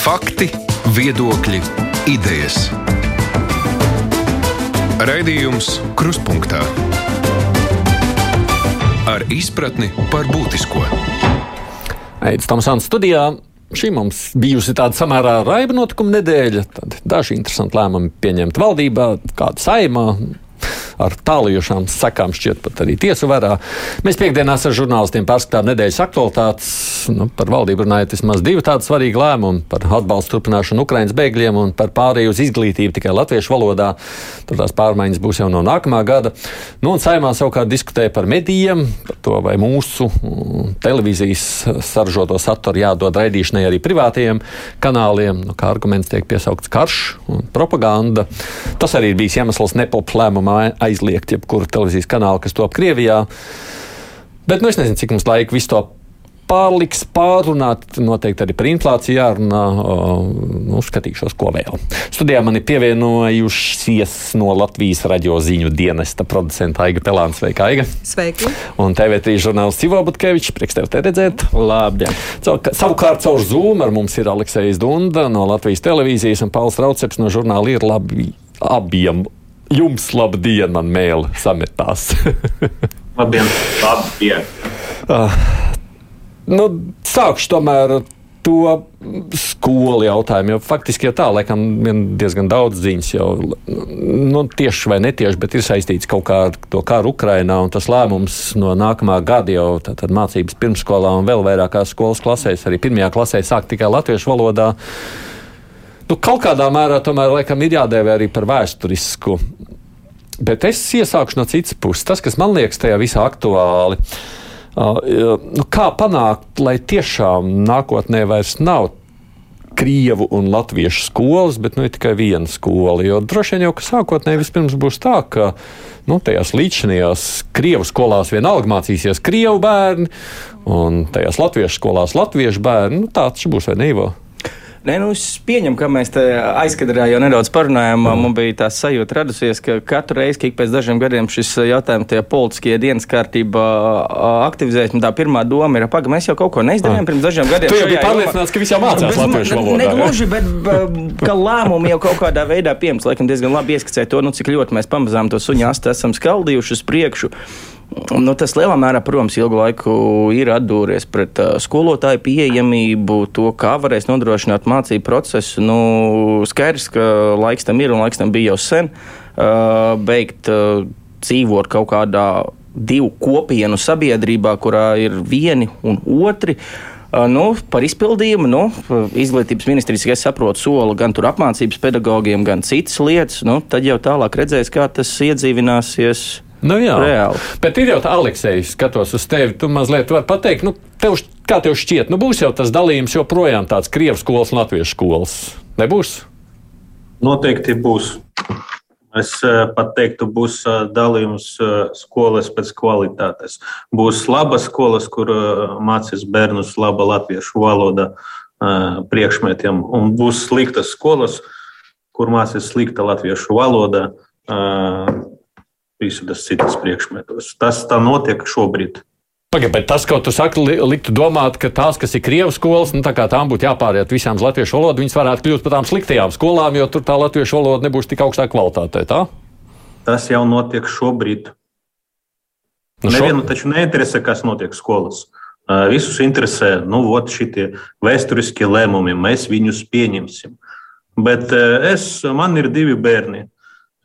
Fakti, viedokļi, idejas. Raidījums Kruspunkta ar izpratni par būtisko. Aizsmeļamies Tamsānas studijā. Šī mums bijusi tāda samērā raiba notikuma nedēļa. Tad daži interesanti lēmumi pieņemti valdībā, kāda saimā, ar tālujošām sekām, šķiet, pat arī tiesu varā. Mēs piekdienās ar žurnālistiem pārskatām nedēļas aktualitātes. Nu, par valdību runājot vismaz divi tādi svarīgi lēmumi - par atbalstu turpināšanu Ukraiņas bēgļiem un par pārēju uz izglītību tikai latviešu valodā. Tur tās pārmaiņas būs jau no nākamā gada. Nu, un saimā savukārt diskutēja par medijiem, par to, vai mūsu mm, televīzijas saražoto saturu jādod raidīšanai arī privātajiem kanāliem. Nu, kā arguments tiek piesaukts karš un propaganda. Tas arī ir bijis iemesls nepilnam lēmumam aizliegt jebkuru televīzijas kanālu, kas top Krievijā. Bet nu, es nezinu, cik mums laika visu to pārliks pārunāt. Noteikti arī par inflāciju jārunā. Nu, skatīšos, ko vēl. Studijā man ir pievienojušies no Latvijas radio ziņu dienesta producenta Aiga Pelāns. Sveika, Aiga! Sveiki! Un TV3 žurnālists Ivo Butkevičs. Prieks tev te redzēt! Labdien! Savukārt caur Zoom ar mums ir Aleksejas Dunda no Latvijas televīzijas un Pauls Rauceps no žurnāla ir labi abiem Jums laba diena, mēlē sametās. labdien, labdien. Uh, nu, sākšu tomēr to skolu jautājumu. Jo faktiski jau tā, laikam, diezgan daudz ziņas jau nu, tieši vai netieši, bet ir saistīts kaut kā ar to karu Ukrainā. Tas lēmums no nākamā gada jau tātad mācības pirmsskolā un vēl vairākās skolas klasēs, arī pirmajā klasē sāk tikai latviešu valodā nu, kaut kādā mērā tomēr laikam ir jādēvē arī par vēsturisku. Bet es iesākšu no citas puses. Tas, kas man liekas tajā visā aktuāli, uh, nu, kā panākt, lai tiešām nākotnē vairs nav krievu un latviešu skolas, bet nu, ir tikai viena skola. Jo droši vien jau sākotnēji vispirms būs tā, ka nu, tajās līdzinājās krievu skolās vienalga mācīsies krievu bērni, un tajās latviešu skolās latviešu bērni. Nu, tā tas būs vai neivo? Nē, nu, es pieņemu, ka mēs aizkadrā jau nedaudz parunājām. Mm. Man bija tā sajūta radusies, ka katru reizi, kad pēc dažiem gadiem šis jautājums tajā politiskajā dienas kārtībā aktivizējas, tā pirmā doma ir, pagaidi, mēs jau kaut ko neizdarījām pirms dažiem gadiem. Tu jau biji pārliecināts, ka visi jau mācās latviešu valodu. Negluži, bet ka lēmumi jau kaut kādā veidā pieņems, laikam diezgan labi ieskicē to, nu, cik ļoti mēs pamazām to suņu astu esam skaldījuši uz priekšu. Nu, tas lielā mērā, protams, ilgu laiku ir atdūries pret uh, skolotāju pieejamību, to, kā varēs nodrošināt mācību procesu. Nu, skaidrs, ka laiks tam ir un laiks tam bija jau sen. Uh, beigt uh, dzīvot kaut kādā divu kopienu sabiedrībā, kurā ir vieni un otri. Nu, par izpildījumu nu, izglītības ministrijas, ja saprotu, sola gan apmācības pedagogiem, gan citas lietas. Nu, tad jau tālāk redzēs, kā tas iedzīvināsies Nu, jā, reāli. Bet ir jau tā, Aleksej, skatos uz tevi. Tu mazliet vari pateikt, nu, tev, kā tev šķiet, nu, būs jau tas dalījums joprojām tāds Krievijas skolas un Latviešu skolas. Nebūs? Noteikti būs. Es eh, pat teiktu, būs eh, dalījums eh, skolas pēc kvalitātes. Būs labas skolas, kur mācīs bērnus laba latviešu valoda priekšmetiem, un būs sliktas skolas, kur mācīs slikta latviešu valoda visu tas citas priekšmetos. Tas tā notiek šobrīd. Pagaid, bet tas, ko tu saki, liktu domāt, ka tās, kas ir Krievijas skolas, nu, tā tām būtu jāpāriet visām uz latviešu valodu, viņas varētu kļūt par tām sliktajām skolām, jo tur tā latviešu valoda nebūs tik augstā kvalitātē. Tā? Tas jau notiek šobrīd. Nu, šo... Nevienu taču neinteresē, kas notiek skolas. Visus interesē, nu, šie vēsturiskie lēmumi, mēs viņus pieņemsim. Bet es, man ir divi bērni.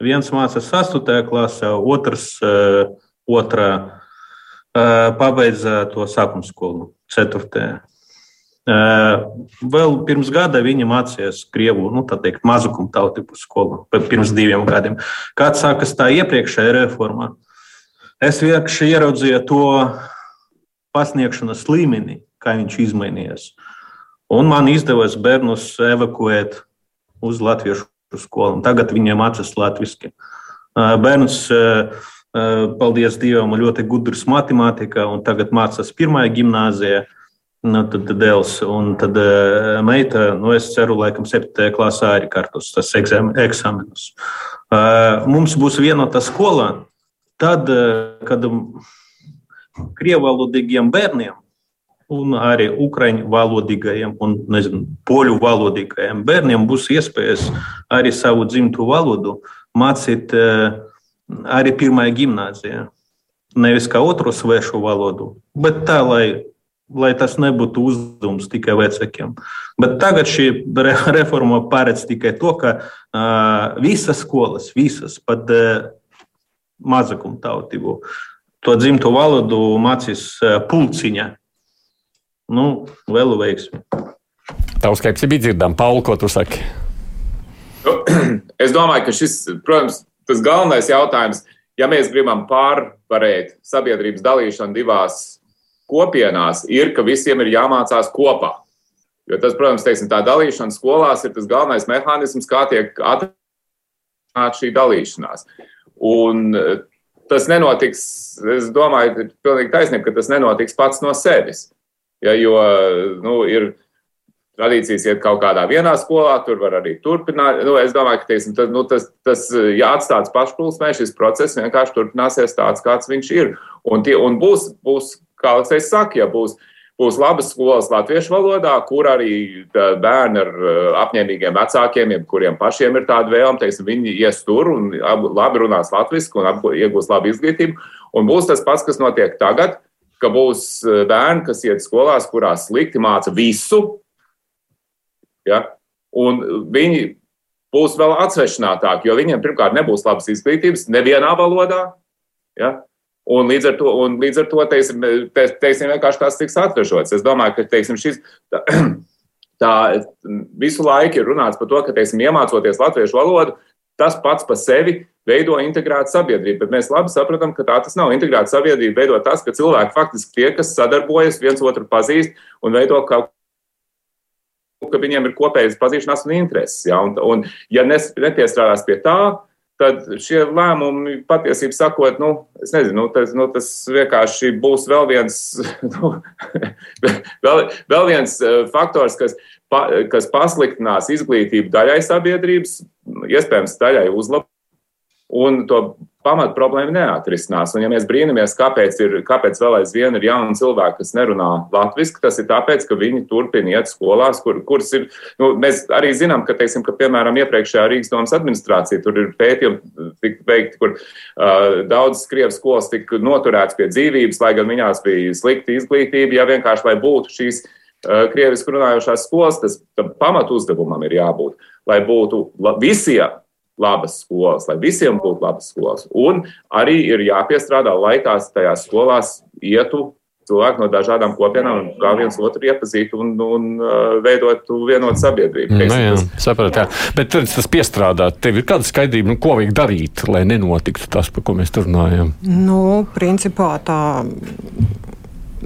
Viens mācās 8. klasē, otrs uh, otrā uh, pabeidza to sākuma skolu, 4. Uh, vēl pirms gada viņi mācījās krievu, nu, tā teikt, mazukuma tautību skolu, pirms diviem gadiem. Kāds sākas tā iepriekšējā reformā? Es vienkārši ieraudzīju to pasniegšanas līmeni, kā viņš izmainījās. Un man izdevās bērnus evakuēt uz latviešu skolu. Tagad viņiem mācās latviešu. Bērns, paldies Dievam, ļoti gudrs matemātikā, un tagad mācās pirmajā gimnāzijā. Nu, tad dēls un tad meita, nu, es ceru, laikam, 7. klasē arī kārtos tas eksāmenus. Mums būs vienota skola, tad, kad krievalodīgiem bērniem un arī ukraiņu valodīgajiem un nezinu, poļu valodīgajiem bērniem būs iespējas arī savu dzimto valodu mācīt eh, arī pirmajā gimnāzijā. Nevis kā otru svešu valodu, bet tā, lai, lai tas nebūtu uzdevums tikai vecākiem. Bet tagad šī reforma paredz tikai to, ka uh, visas skolas, visas pat uh, mazākumtautību, to dzimto valodu mācīs uh, pulciņā Nu, vēl veiksmi. Tavs skepsis bija dzirdams. Pauli, ko tu saki? Nu, es domāju, ka šis, protams, tas galvenais jautājums, ja mēs gribam pārvarēt sabiedrības dalīšanu divās kopienās, ir, ka visiem ir jāmācās kopā. Jo tas, protams, teiksim, tā dalīšana skolās ir tas galvenais mehānisms, kā tiek atrunāta šī dalīšanās. Un eh, tas nenotiks, es domāju, ir pilnīgi taisnība, ka tas nenotiks pats no sevis. Ja, jo nu, ir tradīcijas iet kaut kādā vienā skolā, tur var arī turpināt. Nu, es domāju, ka teiksim, tas, nu, tas, tas ja atstāts pašplūsmē, šis process vienkārši turpināsies tāds, kāds viņš ir. Un, tie, un būs, būs, kā es saku, ja būs. Būs labas skolas latviešu valodā, kur arī bērni ar apņēmīgiem vecākiem, kuriem pašiem ir tāda vēlme, teiksim, viņi ies tur un labi runās latviešu un iegūs labu izglītību. Un būs tas pats, kas notiek tagad, ka būs e, bērni, kas iet skolās, kurās slikti māca visu, ja? un viņi būs vēl atsvešinātāki, jo viņiem pirmkārt nebūs labas izglītības nevienā valodā. Ja? Un līdz ar to, līdz ar to teiksim, te, teiksim, vienkārši tas tiks atražots. Es domāju, ka teiksim, šis, tā, tā visu laiku ir runāts par to, ka teiksim, iemācoties latviešu valodu, tas pats par sevi veido integrētu sabiedrību. Bet mēs labi saprotam, ka tā tas nav. Integrēta sabiedrība veido tas, ka cilvēki faktiski tie, kas sadarbojas, viens otru pazīst un veido kaut ka viņiem ir kopējas pazīšanās un intereses. Ja, un, un ja nepiestrādās pie tā, tad šie lēmumi patiesībā sakot, nu, nezinu, nu, tas, nu, tas vienkārši būs vēl viens, nu, vēl, vēl viens eh, faktors, kas, pa, kas pasliktinās izglītību daļai sabiedrības, iespējams, daļai uzlabot un to pamat problēmu neatrisinās. Un, ja mēs brīnamies, kāpēc, ir, kāpēc vēl aizvien ir jauni cilvēki, kas nerunā latviešu, tas ir tāpēc, ka viņi turpina iet skolās, kur, kuras ir. Nu, mēs arī zinām, ka, teiksim, ka, piemēram, iepriekšējā Rīgas domas administrācija tur ir pētījumi tika veikti, kur uh, daudzas Krievijas skolas tika noturētas pie dzīvības, lai gan viņās bija slikta izglītība, ja vienkārši lai būtu šīs uh, krieviski runājošās skolas, tas pamatu uzdevumam ir jābūt, lai būtu visiem labas skolas, lai visiem būtu labas skolas. Un arī ir jāpiestrādā, lai tās tajās skolās ietu cilvēki no dažādām kopienām un kā viens otru iepazītu un, un uh, veidotu vienotu sabiedrību. Nu, jā, sapratu, jā. Bet tas piestrādāt, tev ir kāda skaidrība, nu, ko vajag darīt, lai nenotiktu tas, par ko mēs tur runājam? Nu, principā tā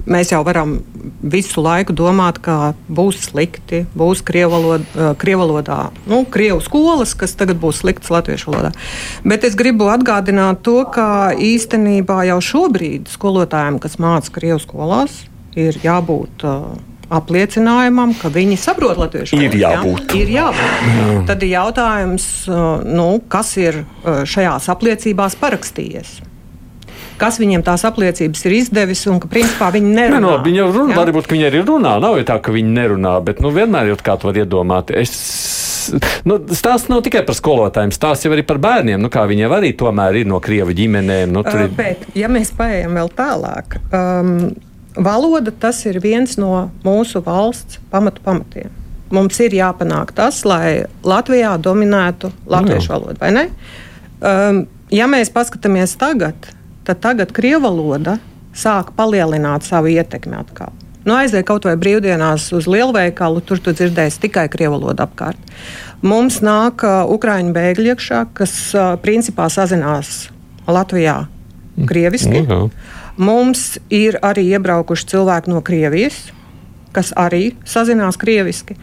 mēs jau varam visu laiku domāt, ka būs slikti, būs krievalodā, nu, krievu skolas, kas tagad būs sliktas latviešu valodā. Bet es gribu atgādināt to, ka īstenībā jau šobrīd skolotājiem, kas māca krievu skolās, ir jābūt. Uh, apliecinājumam, ka viņi saprot latviešu valodu. Ir jābūt. Ja? Ir jābūt. Jā. Tad ir jautājums, nu, kas ir šajās apliecībās parakstījies kas viņiem tās apliecības ir izdevis un ka principā viņi nerunā. Ne, no, viņi jau runā, ja? varbūt viņi arī runā. Nav jau tā, ka viņi nerunā, bet nu, vienmēr jau kā to var iedomāt. Es, nu, stāsts nav tikai par skolotājiem, stāsts jau arī par bērniem. Nu, kā viņi arī tomēr ir no krievu ģimenēm. Nu, ir... Bet, ja mēs paējam vēl tālāk, um, valoda tas ir viens no mūsu valsts pamatu pamatiem. Mums ir jāpanāk tas, lai Latvijā dominētu latviešu valoda, vai ne? Um, ja mēs paskatāmies tagad, tad tagad krievu valoda sāk palielināt savu ietekmi atkal. Nu, aiziet kaut vai brīvdienās uz lielveikalu, tur tu dzirdēsi tikai krievu valodu apkārt. Mums nāk uh, ukrāņu bēgļi iekšā, kas uh, principā sazinās Latvijā krieviski. Mm. Mums ir arī iebraukuši cilvēki no Krievijas, kas arī sazinās krieviski.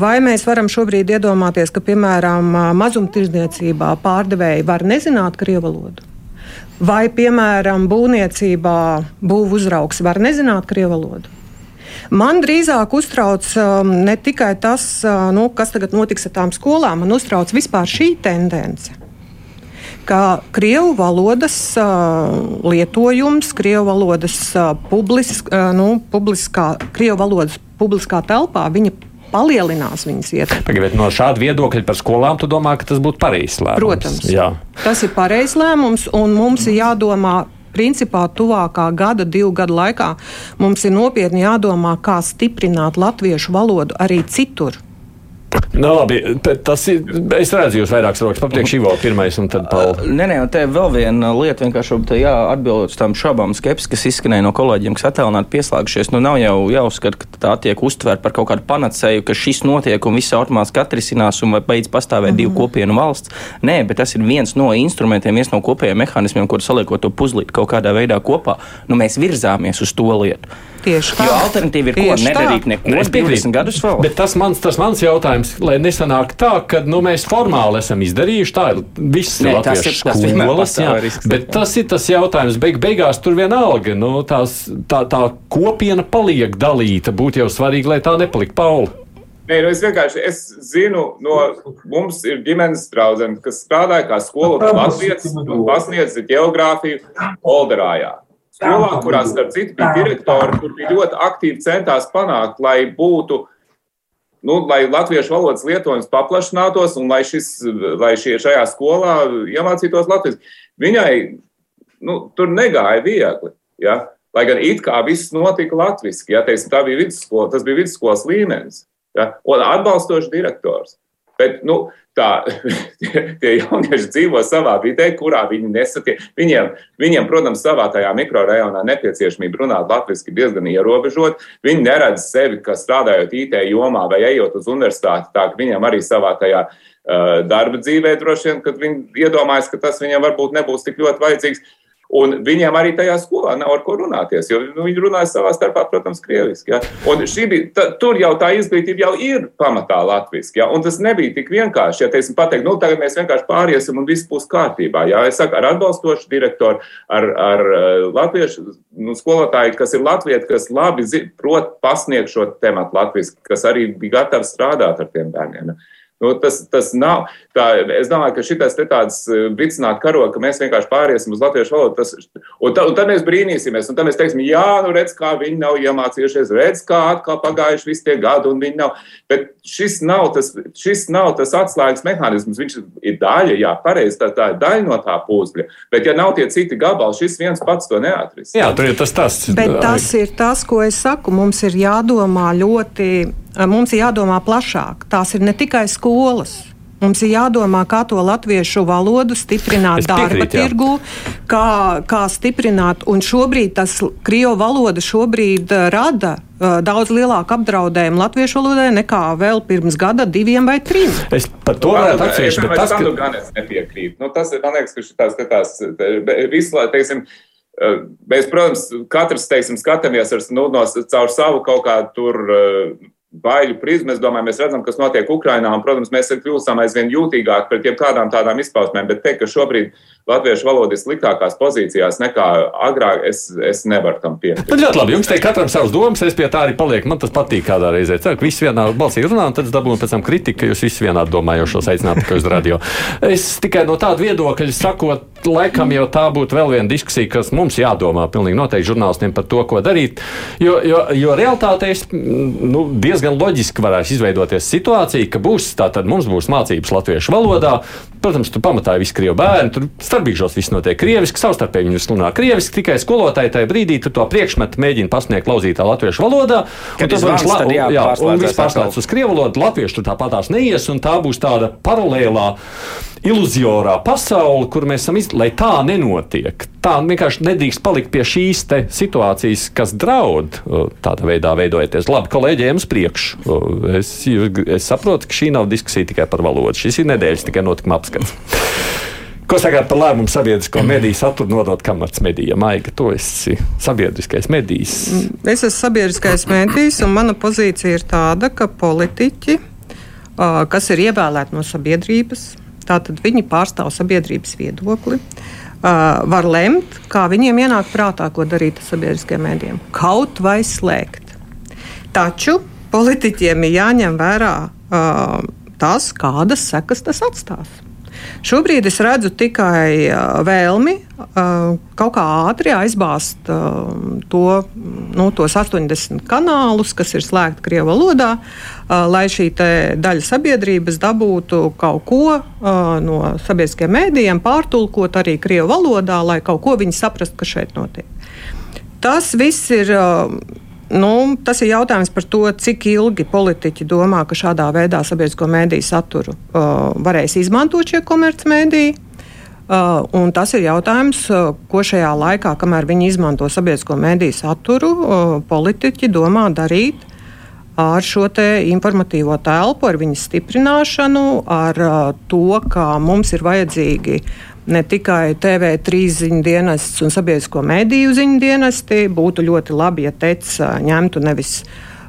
Vai mēs varam šobrīd iedomāties, ka, piemēram, mazumtirdzniecībā pārdevēji var nezināt krievu valodu? Vai, piemēram, būvniecībā būvniecības uzraugs var nezināt krievu valodu? Man drīzāk uztrauc um, ne tikai tas, uh, nu, kas tagad notiks ar tām skolām, man uztrauc vispār šī tendence. ka krievu valodas uh, lietojums, krievu valodas uh, publisk, uh, nu, publiskā, krievu valodas publiskā telpā, viņa palielinās viņas ietekmi. Pagaidiet, no šāda viedokļa par skolām, tu domā, ka tas būtu pareizs lēmums? Protams, Jā. tas ir pareizs lēmums, un mums ir jādomā. Principā tuvākā gada, divu gadu laikā mums ir nopietni jādomā, kā stiprināt latviešu valodu arī citur. Nu, labi, tas ir. Es redzu, jūs vairākas rokas papriekš Ivo pirmais un tad. Uh, nē, nē, un te vēl viena lieta, vienkārši jā, atbildot uz tām šaubām, skepsis, kas izskanēja no kolēģiem, kas attēlināti pieslēgušies. Nu, nav jau jāuzskata, ka tā tiek uztvērta par kaut kādu panacēju, ka šis notiek un viss automātiski atrisinās un beidz pastāvēt mm -hmm. divu kopienu valsts. Nē, bet tas ir viens no instrumentiem, viens no kopējiem mehānismiem, kur saliekot to puzlīti kaut kādā veidā kopā. Nu, mēs virzāmies uz to lietu. Tieši tā. Jo alternatīva ir Tieši ko nedarīt neko. Es piekrītu gadus vēl. Bet tas mans, tas mans jautājums, lai nesanāk tā, ka nu, mēs formāli esam izdarījuši tā, viss ir latviešu skolas, jā, risks, bet jā. tas ir tas jautājums, beig, beigās tur vienalga, nu, tās, tā, tā kopiena paliek dalīta, būtu jau svarīgi, lai tā nepaliek Paula. Nē, nu es vienkārši es zinu, no mums ir ģimenes draudzene, kas strādāja kā skolotāja Latvijas un pasniedz geogrāfiju Olderājā skolā, kurā starp citu bija direktori, kur bija ļoti aktīvi centās panākt, lai būtu. Nu, lai latviešu valodas lietojums paplašinātos un lai, šis, lai šie šajā skolā iemācītos latviešu, viņai nu, tur negāja viegli. Ja? Lai gan it kā viss notika latviešu, ja teiksim, bija vidusskola, tas bija vidusskolas līmenis ja? un atbalstošs direktors. Bet, nu, tā, tie, jaunieši dzīvo savā vidē, kurā viņi nesatiek. Viņiem, viņiem, protams, savā tajā mikrorajonā nepieciešamība runāt latviešu diezgan ierobežot. Viņi neredz sevi, ka strādājot IT jomā vai ejot uz universitāti, tā ka viņiem arī savā tajā uh, darba dzīvē droši vien, kad viņi iedomājas, ka tas viņiem varbūt nebūs tik ļoti vajadzīgs. Un viņiem arī tajā skolā nav ar ko runāties, jo nu, viņi runāja savā starpā, protams, krieviski. Ja? Un bija, ta, tur jau tā izglītība jau ir pamatā latviešu. Ja? Un tas nebija tik vienkārši. Ja teiksim, pateikt, nu, tagad mēs vienkārši pāriesim un viss būs kārtībā. Ja? Es saku, ar atbalstošu direktoru, ar, ar eh, latviešu nu, skolotāju, kas ir latvieti, kas labi prot pasniegt šo tematu latviešu, kas arī bija gatavi strādāt ar tiem bērniem. Ja? Nu, tas, tas nav. Tā, es domāju, ka šis ir tāds e, vicināt karogu, ka mēs vienkārši pāriesim uz latviešu valodu. Tas, un, ta, un tad mēs brīnīsimies, un tad mēs teiksim, jā, nu redz, kā viņi nav iemācījušies, redz, kā atkal pagājuši visi tie gadi, un viņi nav. Bet šis nav tas, šis nav tas atslēgas mehānisms. Viņš ir daļa, jā, pareizi, tā, tā ir daļa no tā pūzļa. Bet, ja nav tie citi gabali, šis viens pats to neatrisinās. Jā, tur ir tas tas. Bet tas ir tas, ko es saku. Mums ir jādomā ļoti mums ir jādomā plašāk. Tās ir ne tikai skolas. Mums ir jādomā, kā to latviešu valodu stiprināt darba tirgu, kā, kā stiprināt. Un šobrīd tas krievu valoda šobrīd rada daudz lielāku apdraudējumu latviešu valodai nekā vēl pirms gada, diviem vai trim. Es par to varētu atcerēties, bet tas, ka... Nu gan es nepiekrītu. Nu, tas, man liekas, ka šitās, tās, visu, teiksim, mēs, protams, katrs, teiksim, skatāmies ar, nu, no, caur savu kaut kādu tur baiļu prizmu. Es domāju, mēs redzam, kas notiek Ukrajinā, un, protams, mēs kļūstam aizvien jūtīgāki pret jebkādām tādām izpausmēm. Bet teikt, ka šobrīd latviešu valoda ir sliktākās pozīcijās nekā agrāk, es, es nevaru tam piekrist. Nu, ļoti labi. Jums te katram savs domas, es pie tā arī palieku. Man tas patīk kādā reizē. Ceru, ka visi vienā balsī runā, un tad dabūnu pēc tam kritiku, ka jūs visi vienā domājošos aicināt tikai uz radio. Es tikai no tāda viedokļa sakot, laikam jau tā būtu vēl viena diskusija, kas mums jādomā pilnīgi noteikti žurnālistiem par to, ko darīt. Jo, jo, jo realtātē es nu, diezgan loģiski varētu izveidoties situācija, ka būs tātad mums būs mācības latviešu valodā. Protams, tu pamatā visi krievu bērni, tur starpbrīžos viss notiek krieviski, savstarpēji viņi runā krieviski, tikai skolotāji tajā brīdī to priekšmetu mēģina pasniegt lauzītā latviešu valodā. Tas būs labi, un viss pārslēdz uz krievu valodu, latviešu tur tāpatās neies, un tā būs tāda paralēlā iluzorā pasaule, kur mēs esam, iz... lai tā nenotiek. Tā vienkārši nedrīkst palikt pie šīs situācijas, kas draud tādā veidā veidojoties. Labi, kolēģiem uz priekšu. Es, es saprotu, ka šī nav diskusija tikai par valodu. Šis ir nedēļas tikai notikuma apskats. Ko sakāt par lēmumu sabiedrisko mediju saturu nodot kameras medijam? Maiga, tu esi sabiedriskais medijs. Es esmu sabiedriskais medijs, un mana pozīcija ir tāda, ka politiķi, kas ir ievēlēti no sabiedrības, Tātad viņi pārstāv sabiedrības viedokli. Uh, var lemt, kā viņiem ienāk prātā, ko darīt ar sabiedriskiem mēdiem. Kaut vai slēgt. Taču politiķiem ir jāņem vērā uh, tas, kādas sekas tas atstās. Šobrīd es redzu tikai vēlmi kaut kā ātri aizbāzt to, nu, tos 80 kanālus, kas ir slēgti Krievijas valodā, lai šī daļa sabiedrības dabūtu kaut ko no sabiedriskiem mēdījiem, pārtulkot arī Krievijas valodā, lai kaut ko viņi saprastu, kas šeit notiek. Tas viss ir Nu, tas ir jautājums par to, cik ilgi politiķi domā, ka šādā veidā sabiedrisko mēdīju saturu uh, varēs izmantot šie komercmediji. Uh, tas ir jautājums, uh, ko šajā laikā, kamēr viņi izmanto sabiedrisko mediju saturu, uh, politiķi domā darīt ar šo informatīvo telpu, ar viņas stiprināšanu, ar uh, to, ka mums ir vajadzīgi uh, ne tikai TV3 ziņu dienests un sabiedrisko mediju ziņu dienesti. Būtu ļoti labi, ja TEC ņemtu nevis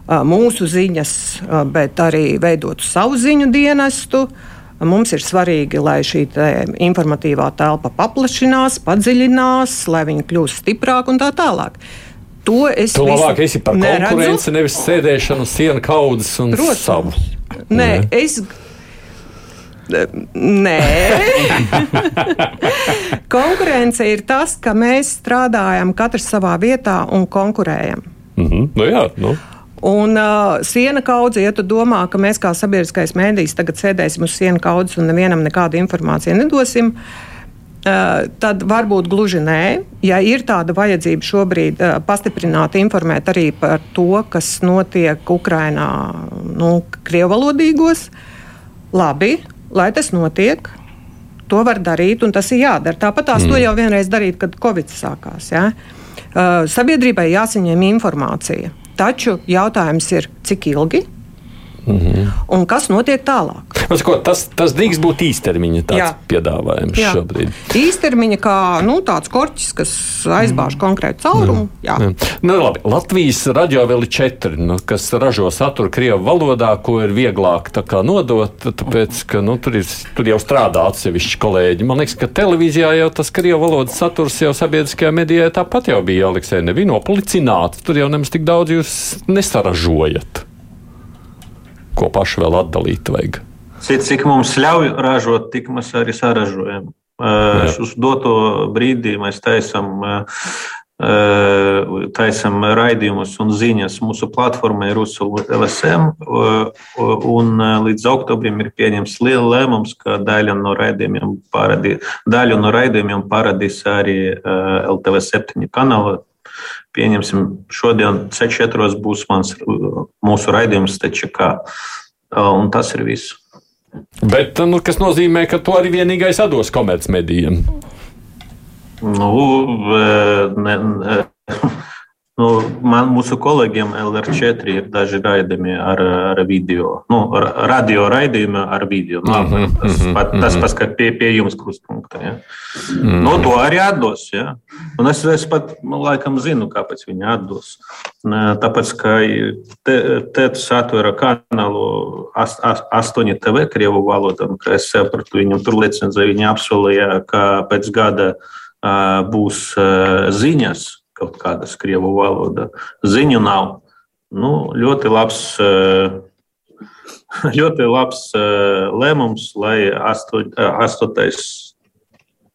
mūsu ziņas, bet arī veidotu savu ziņu dienestu. Mums ir svarīgi, lai šī informatīvā telpa paplašinās, padziļinās, lai viņa kļūst stiprāka un tā tālāk. To es domāju, tas ir par konkurenci, nevis sēdēšanu, sienu kaudzes un Protams. savu. Nē, Nē. es Nē, konkurence ir tas, ka mēs strādājam katrs savā vietā un konkurējam. Mm -hmm. nu, jā, nu. Un uh, siena kaudze, ja tu domā, ka mēs kā sabiedriskais mēdījis tagad sēdēsim uz siena kaudzes un nevienam nekādu informāciju nedosim, uh, tad varbūt gluži nē. Ja ir tāda vajadzība šobrīd uh, pastiprināt, informēt arī par to, kas notiek Ukrainā, nu, krievalodīgos, labi, lai tas notiek. To var darīt, un tas ir jādara. Tāpat tās mm. to jau vienreiz darīt, kad Covid sākās. Ja? Uh, sabiedrībai jāsaņem informācija. Taču jautājums ir, cik ilgi Mm -hmm. Un kas notiek tālāk? Ko, tas, tas drīkst būt īstermiņa piedāvājums jā. šobrīd. Īstermiņa kā nu, tāds korķis, kas aizbāž mm. konkrētu caurumu. Jā. Jā. Jā. Nu, labi. Latvijas radio vēl ir četri, nu, kas ražo saturu Krievu valodā, ko ir vieglāk nodot, tāpēc, ka nu, tur, ir, tur jau strādā atsevišķi kolēģi. Man liekas, ka televīzijā jau tas Krievu valodas saturs jau sabiedriskajā medijā tāpat jau bija, Aleksē, nebija noplicināts. Tur jau nemaz tik daudz jūs nesaražojat ko paši vēl atdalīt vajag. Cik, cik mums ļauj ražot, tik mēs arī saražojam. Jā. Uz doto brīdī mēs taisām taisam raidījumus un ziņas mūsu platformai Rusulu LSM. Un līdz oktobrim ir pieņems liela lēmums, ka daļa no raidījumiem, paradī, daļu no raidījumiem paradīs arī LTV 7 kanāla. Pieņemsim, šodien C4 būs mans, mūsu raidījums TČK. Un tas ir viss. Bet, nu, kas nozīmē, ka to arī vienīgais atdos komercmedijiem? Nu, ne, ne, Nu, man, mūsu kolēģiem LR4 ir daži raidījumi ar, ar video, nu, radio raidījumi ar video. Nu, mm -hmm, tas, mm -hmm, tas pats, ka pie, pie jums krustpunktā. Ja. Mm -hmm. nu, to arī atdos. Ja. Un es, es pat laikam zinu, kāpēc viņi atdos. Tāpēc, ka te, te satura kanālu 8 TV Krievu valodā, un ka es sapratu, viņam tur licenzē, viņi apsolīja, ka pēc gada būs ziņas kaut kādas krievu valoda. Ziņu nav. Nu, ļoti labs. Eh, ļoti labs eh, lēmums, lai asto, eh, astotais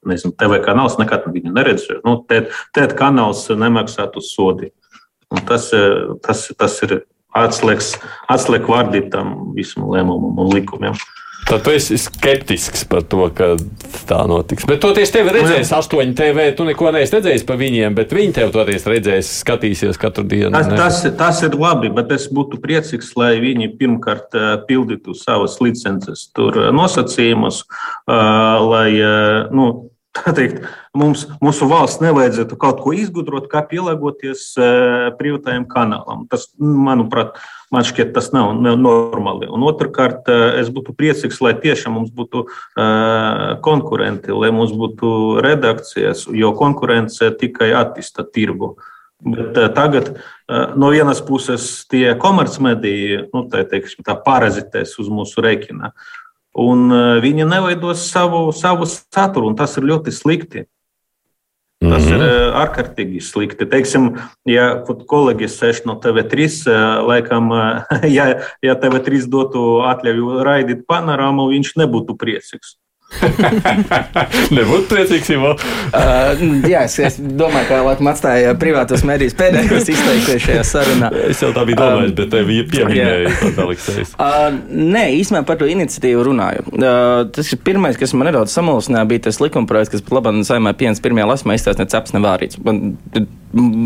nezinu, TV kanāls nekad viņu neredzēja. Nu, Tēt kanāls nemaksātu sodi. Un tas, tas, tas ir atslēgas, atslēgas vārdi tam visam lēmumam un likumiem. Tad tu esi skeptisks par to, ka tā notiks. Bet toties tevi redzēs, astoņi TV, tu neko neesi redzējis par viņiem, bet viņi tev toties redzēs, skatīsies katru dienu. Tas, tas, tas ir labi, bet es būtu priecīgs, lai viņi pirmkārt eh, pildītu savas licences tur eh, nosacījumus, eh, lai, nu, tā teikt, mums, mūsu valsts nevajadzētu kaut ko izgudrot, kā pielāgoties privātajam kanālam. Tas, manuprāt, Man šķiet, tas nav normāli. Un otrkārt, es būtu priecīgs, lai tiešām mums būtu konkurenti, lai mums būtu redakcijas, jo konkurence tikai attīsta tirgu. Bet tagad no vienas puses tie komercmediji, nu, tā, teiksim, tā parazitēs uz mūsu rēķina, un viņi neveidos savu, savu saturu, un tas ir ļoti slikti. Tas mm -hmm. ir mhm. ārkārtīgi slikti. Teiksim, ja kolēģis sēž no TV3, laikam, ja, ja TV3 dotu atļauju raidīt panorāmu, viņš nebūtu priecīgs. Nebūtu priecīgs, Ivo. uh, jā, es, es domāju, ka laikam atstāja privātos medijas pēdējos izteikties šajā sarunā. Es jau tā biju domājis, um, bet tev pieminēja pat Aleksējs. Uh, nē, īstenībā par to iniciatīvu runāju. Uh, tas ir pirmais, kas man nedaudz samulsināja, bija tas likumprojekts, kas pat labāk saimē pieņems pirmajā lasmā izstāst ne ceps, ne vārīts. Man,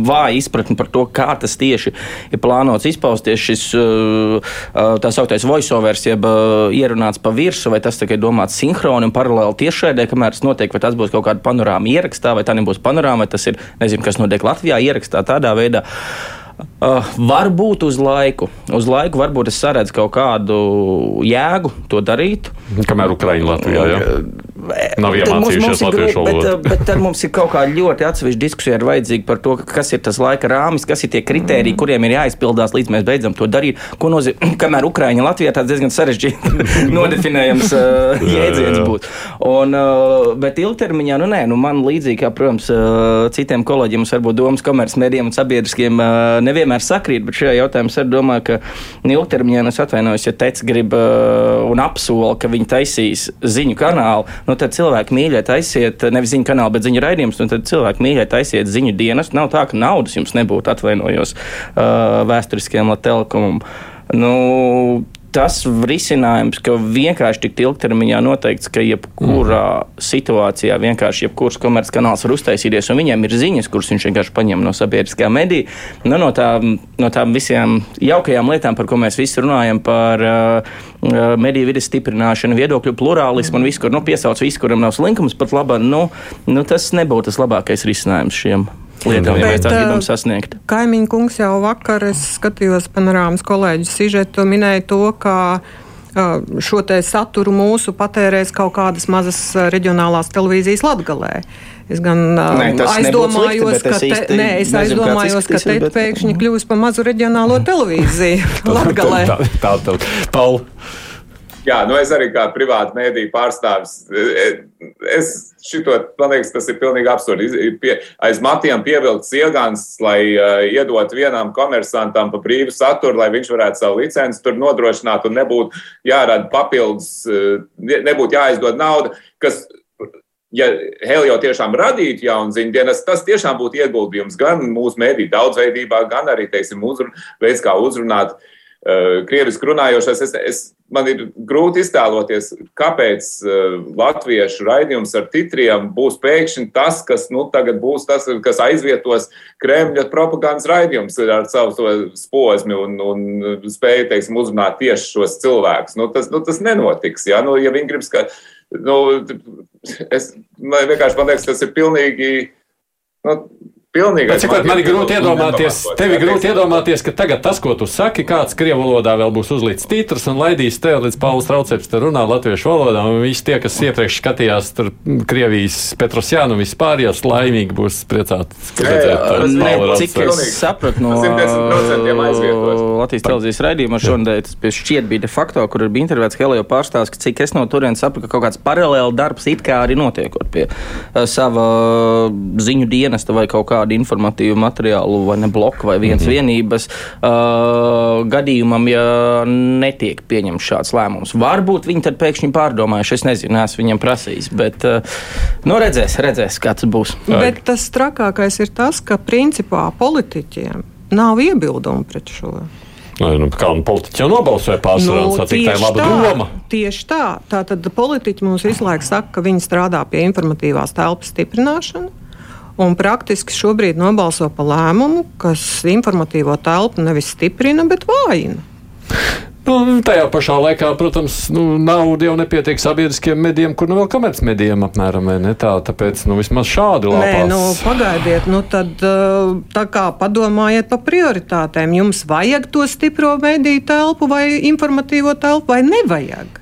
vāja izpratne par to, kā tas tieši ir plānots izpausties. Šis uh, uh, tā sauktais voiceovers, jeb uh, ierunāts pa virsmu, vai tas tikai domāts sinhroni un paralēli tiešraidē, kamēr tas notiek, vai tas būs kaut kāda panorāma ierakstā, vai tā nebūs panorāma, vai tas ir, nezinu, kas notiek Latvijā ierakstā tādā veidā. Uh, varbūt uz laiku. Uz laiku varbūt es saredzu kaut kādu jēgu to darīt. Kamēr Ukraiņa Latvijā. Ja? Nav iemācījušies latviešu valodu. Bet, bet tad mums ir kaut kā ļoti atsevišķa diskusija ir vajadzīga par to, kas ir tas laika rāmis, kas ir tie kriteriji, kuriem ir jāizpildās, līdz mēs beidzam to darīt. Ko nozīmē, kamēr Ukraiņa Latvijā tāds diezgan sarežģīts nodefinējams uh, jēdziens būtu. Un, uh, bet ilgtermiņā, nu nē, nu man līdzīgi kā, protams, uh, citiem kolēģiem, varbūt domas komercmedijiem un sabiedriskiem uh, nevienmēr sakrīt, bet šajā jautājumā es domāju, ka ilgtermiņā es atvainojos, ja teicis grib uh, un apsola, ka viņi taisīs ziņu kanālu, nu tad cilvēki mīļiet aiziet, nevis ziņu kanālu, bet ziņu raidījumus, un tad cilvēki mīļiet aiziet ziņu dienas. Nav tā, ka naudas jums nebūtu, atvainojos uh, vēsturiskajam telekomam. Nu, tas risinājums, ka vienkārši tik ilgtermiņā noteikts, ka jebkurā mm. situācijā vienkārši jebkurš komerckanāls var uztaisīties, un viņiem ir ziņas, kuras viņš vienkārši paņem no sabiedriskā medija. Nu, no, tā, no tām visām jaukajām lietām, par ko mēs visi runājam, par uh, uh mediju vidas stiprināšanu, viedokļu plurālismu un visu, kur nu, piesauc visu, kuram nav slinkums, pat labi, nu, nu, tas nebūtu tas labākais risinājums šiem lietām, ja mēs tā gribam sasniegt. Kaimiņu kungs jau vakar, es skatījos panorāmas kolēģu sižetu, minēja to, ka šo saturu mūsu patērēs kaut kādas mazas reģionālās televīzijas latgalē. Es gan nē, aizdomājos, slikti, ka, te, īsti, nē, es nezinu, aizdomājos, ka te bet... pēkšņi kļūs par mazu reģionālo televīziju Latgalē. tā, tā, tā, tā. Paul. Jā, nu es arī kā privāta mēdīja pārstāvis. Es šito, man liekas, tas ir pilnīgi absurdi. Pie, aiz matiem pievilkts iegāns, lai uh, iedot vienam komersantam pa brīvu saturu, lai viņš varētu savu licenci tur nodrošināt un nebūtu jārada papildus, nebūtu jāizdod nauda, kas ja Helio tiešām radītu jaunu ziņu dienas, tas tiešām būtu ieguldījums gan mūsu mēdīju daudzveidībā, gan arī, teiksim, uzrun, veids, kā uzrunāt uh, krievisku runājošais. Es, es man ir grūti iztēloties, kāpēc uh, latviešu raidījums ar titriem būs pēkšņi tas, kas nu, tagad būs tas, kas aizvietos Kremļa propagandas raidījums ar savu posmu un, un spēju, teiksim, uzrunāt tieši šos cilvēkus. Nu, tas, nu, tas nenotiks. Ja, nu, ja viņi grib, ka, nu, es vienkārši man liekas, tas ir pilnīgi. Nu, Pilnīgi. Cik man ir grūti iedomāties, tev ir grūti iedomāties, ka tagad tas, ko tu saki, kāds krievu valodā vēl būs uzlīts tītrs un laidīs tev līdz Pauls Trauceps te runā latviešu valodā, un visi tie, kas iepriekš skatījās tur Krievijas Petrosjānu vispār, ja laimīgi būs priecāti. Cik es sapratu no Latvijas televīzijas raidījuma šodien, tas šķiet bija de facto, kur bija intervētas Helio pārstāvs, ka cik es no turienes sapratu, ka kaut kāds paralēli darbs it kā arī notiekot pie uh, sava ziņu dienesta vai kaut kā kādu informatīvu materiālu, vai ne bloku, vai viens mm -hmm. vienības uh, gadījumam, ja netiek pieņemts šāds lēmums. Varbūt viņi tad pēkšņi pārdomājuši, es nezinu, esmu viņam prasījis, bet uh, nu, redzēs, redzēs, kā tas būs. Bet tas trakākais ir tas, ka principā politiķiem nav iebildumu pret šo. Nu, kā nu politiķi jau nobalsoja pārsvarā, nu, tā ir laba tā, doma. Tieši tā. Tātad politiķi mums visu laiku saka, ka viņi strādā pie informatīvās telpas stiprināšanas. Un praktiski šobrīd nobalso par lēmumu, kas informatīvo telpu nevis stiprina, bet vājina. Nu, tajā pašā laikā, protams, nu, nauda jau nepietiek sabiedriskiem medijiem, kur nu vēl komercmedijiem apmēram ne tā. Tāpēc nu, vismaz šādi lāpās. Nē, nu, pagaidiet, nu, tad tā kā padomājiet par prioritātēm. Jums vajag to stipro mediju telpu vai informatīvo telpu vai nevajag?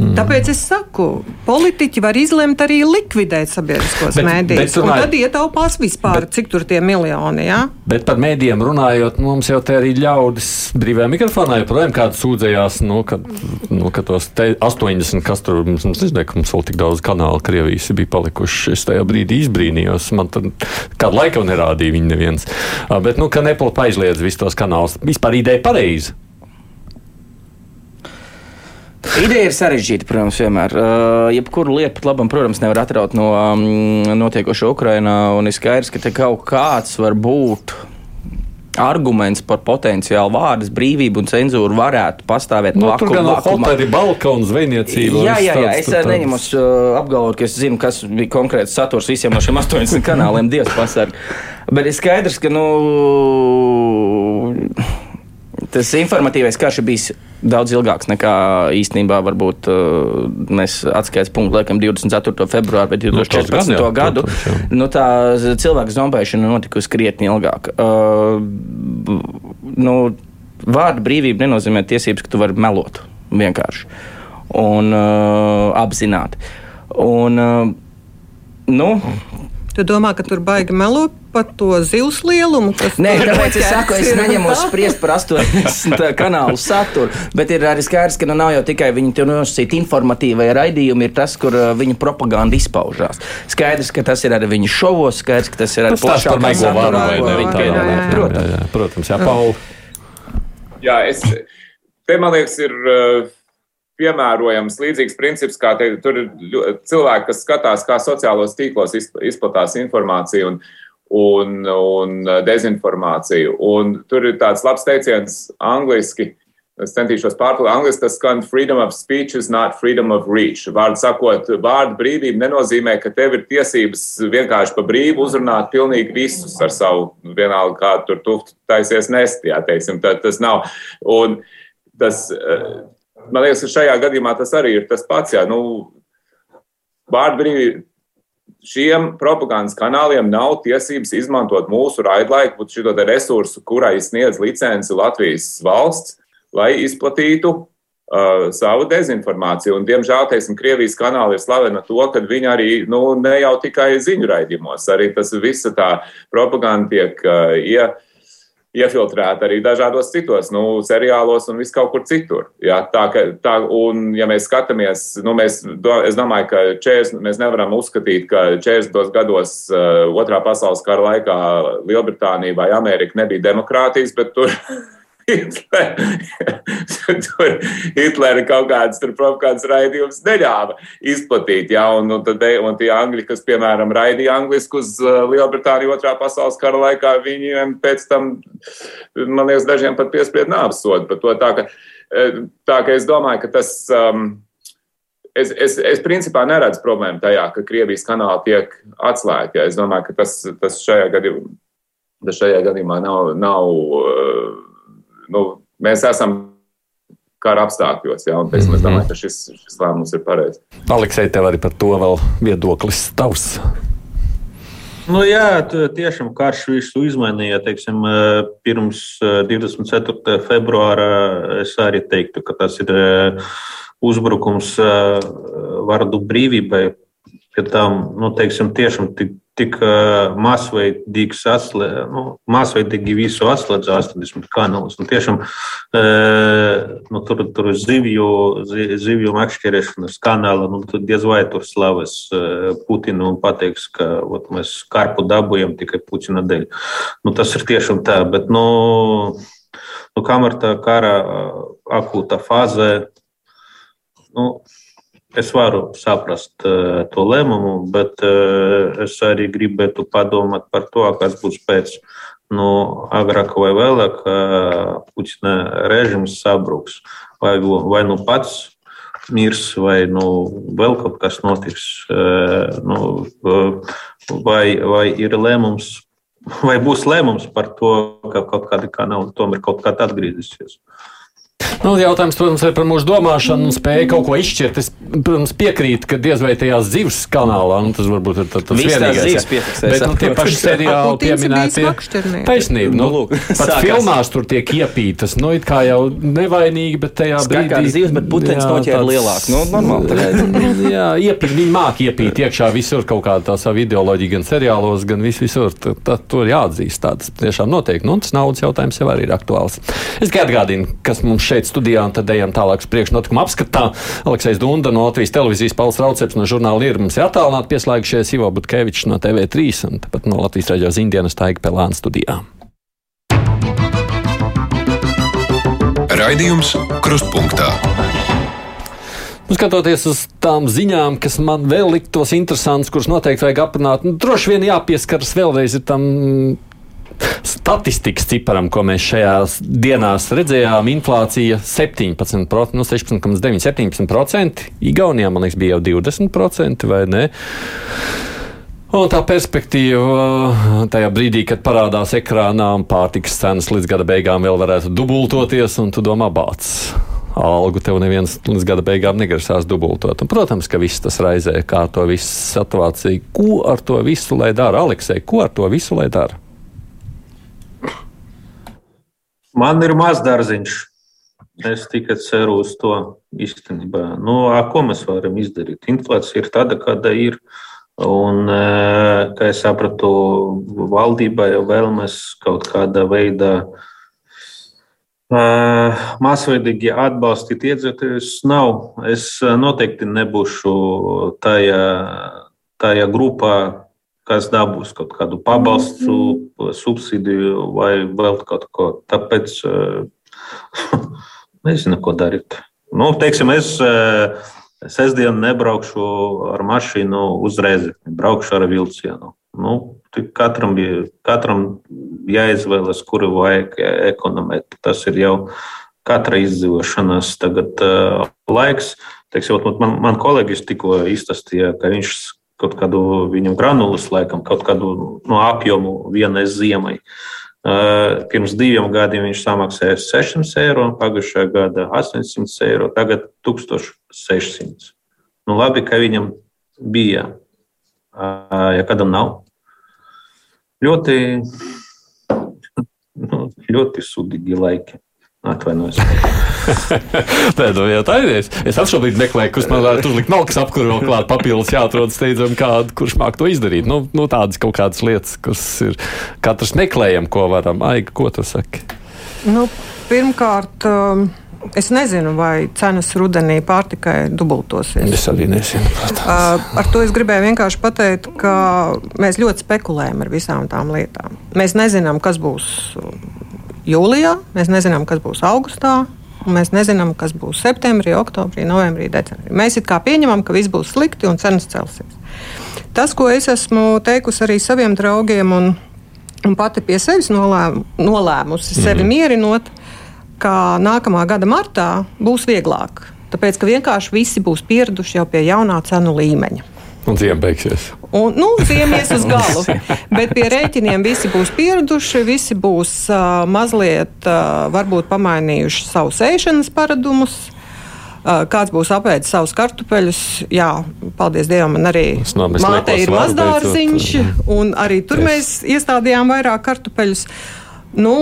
Mm. Tāpēc es saku, politiķi var izlemt arī likvidēt sabiedriskos mēdījus. Runāj... Tad ietaupās vispār, bet, cik tur tie miljoni. Ja? Bet par mēdījiem runājot, mums jau te arī ļaudis brīvajā mikrofonā joprojām kāds sūdzējās, nu, ka, nu, ka tos 80, kas tur mums, mums nezinu, ka mums vēl tik daudz kanālu Krievijas bija palikuši. Es tajā brīdī izbrīnījos. Man tad kādu laiku nerādīja viņi neviens. Bet, nu, ka Nepal aizliedz visus tos kanālus. Vispār ideja pareizi. Ideja ir sarežģīta, protams, vienmēr. Uh, jebkuru lietu pat labam, protams, nevar atraut no um, notiekošā Ukrainā, un ir skaidrs, ka te kaut kāds var būt arguments par potenciālu vārdas brīvību un cenzūru varētu pastāvēt nu, blakus. Tur gan balkonu zvejniecība. Jā, jā, jā, es neņemu uh, apgalvot, ka es zinu, kas bija konkrēts saturs visiem no šiem 80 kanāliem, Dievs pasarg. Bet ir skaidrs, ka, nu, tas informatīvais karš ir bijis daudz ilgāks nekā īstenībā varbūt uh, mēs atskaites punktu liekam 24. februāru vai 2014. No, gadu. Jā. nu, tā cilvēku zombēšana notikusi krietni ilgāk. Uh, nu, vārda brīvība nenozīmē tiesības, ka tu vari melot vienkārši un uh, apzināti. Un, uh, nu, Tu domā, ka tur baigi melo par to zivs lielumu? Nē, tāpēc es saku, es neņemu spriest par 80 kanālu saturu, bet ir arī skaidrs, ka nu nav jau tikai viņi nosacīt informatīvai raidījumi, ir tas, kur uh, viņu propaganda izpaužās. Skaidrs, ka tas ir arī viņu šovos, skaidrs, ka tas ir arī plašāk par satura protams, jā, Pauli. Jā, es, te man liekas, ir. Uh, piemērojams līdzīgs princips, kā te, tur ir cilvēki, kas skatās, kā sociālos tīklos izplatās informācija un, un, un dezinformācija. Un tur ir tāds labs teiciens angliski. Es centīšos pārtulkot angļuiski, tas skan freedom of speech is not freedom of reach. Vārdu sakot, vārdu brīvība nenozīmē, ka tev ir tiesības vienkārši pa brīvu uzrunāt pilnīgi visus ar savu vienalga, kā tur tu taisies nest, jā, teiksim, tā, tas nav. Un tas, man liekas, ka šajā gadījumā tas arī ir tas pats. Jā, nu, Vārdbrīvība šiem propagandas kanāliem nav tiesības izmantot mūsu raidlaiku, šo resursu, kurai sniedz licenci Latvijas valsts, lai izplatītu uh, savu dezinformāciju. Un, diemžēl, teiksim, Krievijas kanāli ir slavena to, ka viņi arī nu, ne jau tikai ziņu raidījumos, arī tas visa tā propaganda tiek uh, ie, iefiltrēta arī dažādos citos, nu, seriālos un vis kaut kur citur. Ja, tā, ka, tā, un, ja mēs skatāmies, nu, mēs, es domāju, ka 40, mēs nevaram uzskatīt, ka 40. gados uh, otrā pasaules kara laikā Lielbritānija vai Amerika nebija demokrātijas, bet tur tur Hitlera kaut kādas provokatīvas raidījumus neļāva izplatīt. Ja, un, un, tad, un tie angļi, kas, piemēram, raidīja angliski uz uh, Lielbritāniju otrā pasaules kara laikā, viņiem pēc tam, man liekas, dažiem pat piespried nāves sodu par to. Tā ka, eh, tā ka es domāju, ka tas. Um, es, es, es principā neredzu problēmu tajā, ka Krievijas kanāli tiek atslēgti. Ja. Es domāju, ka tas, tas šajā gadījumā, tas šajā gadījumā nav, nav nu, mēs esam kara apstākļos. Ja, un, teiksim, es domāju, ka šis, šis lēmums ir pareizs. Aleksei, tev arī par to vēl viedoklis tavs. Nu, jā, tiešām karš visu izmainīja. Teiksim, pirms 24. Eh, februāra es arī teiktu, ka tas ir uzbrukums vārdu brīvībai. Pie tam, nu, teiksim, tiešām tik tik masveidīgi, saslē, nu, masveidīgi visu atslēdz 80 kanālus. Un tiešām nu, tur, tur zivju, zivju makšķerēšanas kanāla, nu, tur diez vai tur slavas Putinu un pateiks, ka ot, mēs karpu dabūjam tikai Putina dēļ. Nu, tas ir tiešām tā, bet, nu, nu kamēr tā kara akūta fāze, nu, Es varu saprast uh, to lēmumu, bet uh, es arī gribētu padomāt par to, kas būs pēc. Nu, agrāk vai vēlāk uh, Putina režims sabruks. Vai, vai nu pats mirs, vai nu, vēl kaut kas notiks. Uh, nu, vai, vai ir lēmums, vai būs lēmums par to, ka kaut kāda kanāla tomēr kaut kāda atgriezīsies. Nu, jautājums, protams, ir par mūsu domāšanu un spēju kaut ko izšķirt. Es, protams, piekrītu, ka diez vai tajā zivs kanālā, un tas varbūt ir tas vienīgais. Bet nu, tie paši seriāli pieminētie taisnība. Nu, nu, pat sākās. filmās tur tiek iepītas, nu, it kā jau nevainīgi, bet tajā brīdī. Kā zivs, bet putenis noķēra lielāk. Nu, normāli. jā, iepīt, viņi māk iepīt iekšā visur kaut kāda tā sava ideoloģija, gan seriālos, gan vis, visur. Tur jāatzīst, tāds tiešām notiek. Nu, tas naudas jautājums jau arī ir aktuāls. Es tikai atgādinu, kas mums šeit studijā, un tad ejam tālāk uz priekšnotikuma apskatā. Aleksis Dunda no Latvijas televīzijas, Pauls Rauceps no žurnāla ir mums attālināti pieslēgušies Ivo Butkevičs no TV3 un tāpat no Latvijas raidījuma Zindienas Taiga Pelāna studijā. Raidījums Krustpunktā. Nu, skatoties uz tām ziņām, kas man vēl liktos interesantas, kuras noteikti vajag aprunāt, nu, droši vien jāpieskaras vēlreiz tam statistikas ciparam, ko mēs šajās dienās redzējām. Inflācija 17%, nu 16,9, 17%. Igaunijā, man liekas, bija jau 20% vai ne? Un tā perspektīva tajā brīdī, kad parādās ekrānā pārtikas cenas līdz gada beigām vēl varētu dubultoties, un tu domā, bācis algu tev neviens līdz gada beigām negrasās dubultot. Un, protams, ka viss tas raizē, kā to visu situāciju. Ko ar to visu lai dara? Aleksei, ko ar to visu lai dara? Man ir maz dārziņš. Es tikai ceru uz to īstenībā. Nu, ko mēs varam izdarīt? Inflācija ir tāda, kāda ir. Un, kā es sapratu, valdībai jau vēlamies kaut kādā veidā masveidīgi atbalstīt iedzīvotājus. Nav. Es noteikti nebūšu tajā, tajā grupā, kas dabūs kaut kādu pabalstu, mhm. subsīdiju vai vēl kaut ko. Tāpēc nezinu, ko darīt. Nu, teiksim, es sestdienu nebraukšu ar mašīnu uzreiz, braukšu ar vilcienu. Nu, katram, bija, katram jāizvēlas, kuru vajag ekonomēt. Tas ir jau katra izdzīvošanas tagad, uh, laiks. Teiksim, man, man kolēģis tikko izstāstīja, ka viņš kaut kādu viņam granulus, laikam, kaut kādu no apjomu vienai ziemai. Pirms diviem gadiem viņš samaksāja 600 eiro, pagājušajā gadā 800 eiro, tagad 1600. Nu, labi, ka viņam bija, ja kādam nav. Ļoti, nu, ļoti sudīgi laiki. Atvainojos. Nē, nu, tā ir. Es šobrīd meklēju, kurš man varētu uzlikt malkas apkuru vēl klāt, papildus jāatrod steidzami kādu, kurš māk to izdarīt. Nu, nu tādas kaut kādas lietas, kas ir katrs meklējam, ko varam. Aiga, ko tu saki? Nu, pirmkārt. Um... Es nezinu, vai cenas rudenī pārtikai dubultosies. Es arī nezinu. Protams. Uh, ar to es gribēju vienkārši pateikt, ka mēs ļoti spekulējam ar visām tām lietām. Mēs nezinām, kas būs jūlijā, mēs nezinām, kas būs augustā. Mēs nezinām, kas būs septembrī, oktobrī, novembrī, decembrī. Mēs it kā pieņemam, ka viss būs slikti un cenas celsies. Tas, ko es esmu teikusi arī saviem draugiem, un, un pati pie sevis nolēm, nolēmusi, mm. sevi mierinot, ka nākamā gada martā būs vieglāk. Tāpēc, ka vienkārši visi būs pieraduši jau pie jaunā cenu līmeņa. Un ziema beigsies. Un, nu, ziema ies uz galu. Bet pie rēķiniem visi būs pieraduši, visi būs uh, mazliet uh, varbūt pamainījuši savus ēšanas paradumus. Uh, kāds būs apēdis savus kartupeļus? Jā, paldies Dievam, man arī māte ir mazdārziņš, un arī tur mēs iestādījām vairāk kartupeļus. Nu,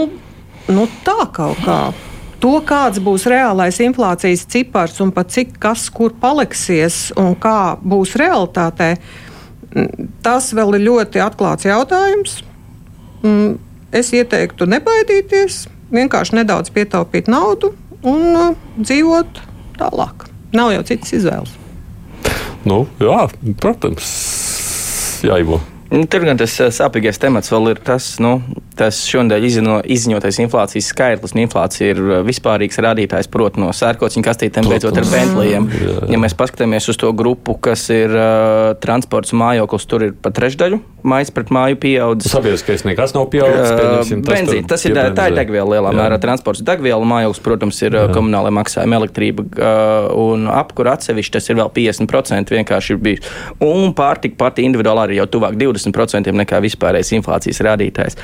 nu tā kaut kā. To, kāds būs reālais inflācijas cipars un pat cik kas kur paliksies un kā būs realitātē, tas vēl ir ļoti atklāts jautājums. Es ieteiktu nebaidīties, vienkārši nedaudz pietaupīt naudu un dzīvot tālāk. Nav jau citas izvēles. Nu, jā, protams, jāivo. Nu, tur gan tas sāpīgais temats vēl ir tas, nu, tas šonadēļ izziņo, izziņotais inflācijas skaitlis. Un inflācija ir vispārīgs rādītājs, protams, no sērkociņa kastītēm beidzot ar Bentleyiem. Ja mēs paskatāmies uz to grupu, kas ir uh, transports un mājoklis, tur ir pat trešdaļu mājas pret māju pieaudzis. Sabiedriskais nekas nav pieaudzis. Uh, benzīna, tas ir, tā ir degviela lielā mērā. Transports degviela, mājoklis, protams, ir jā. komunālai maksājumi, elektrība uh, un apkura atsevišķi tas ir vēl 50% vienkārši ir bijis. Un pārtika pati individuāli arī jau tuvāk 20%. 20% nekā vispārējais inflācijas rādītājs.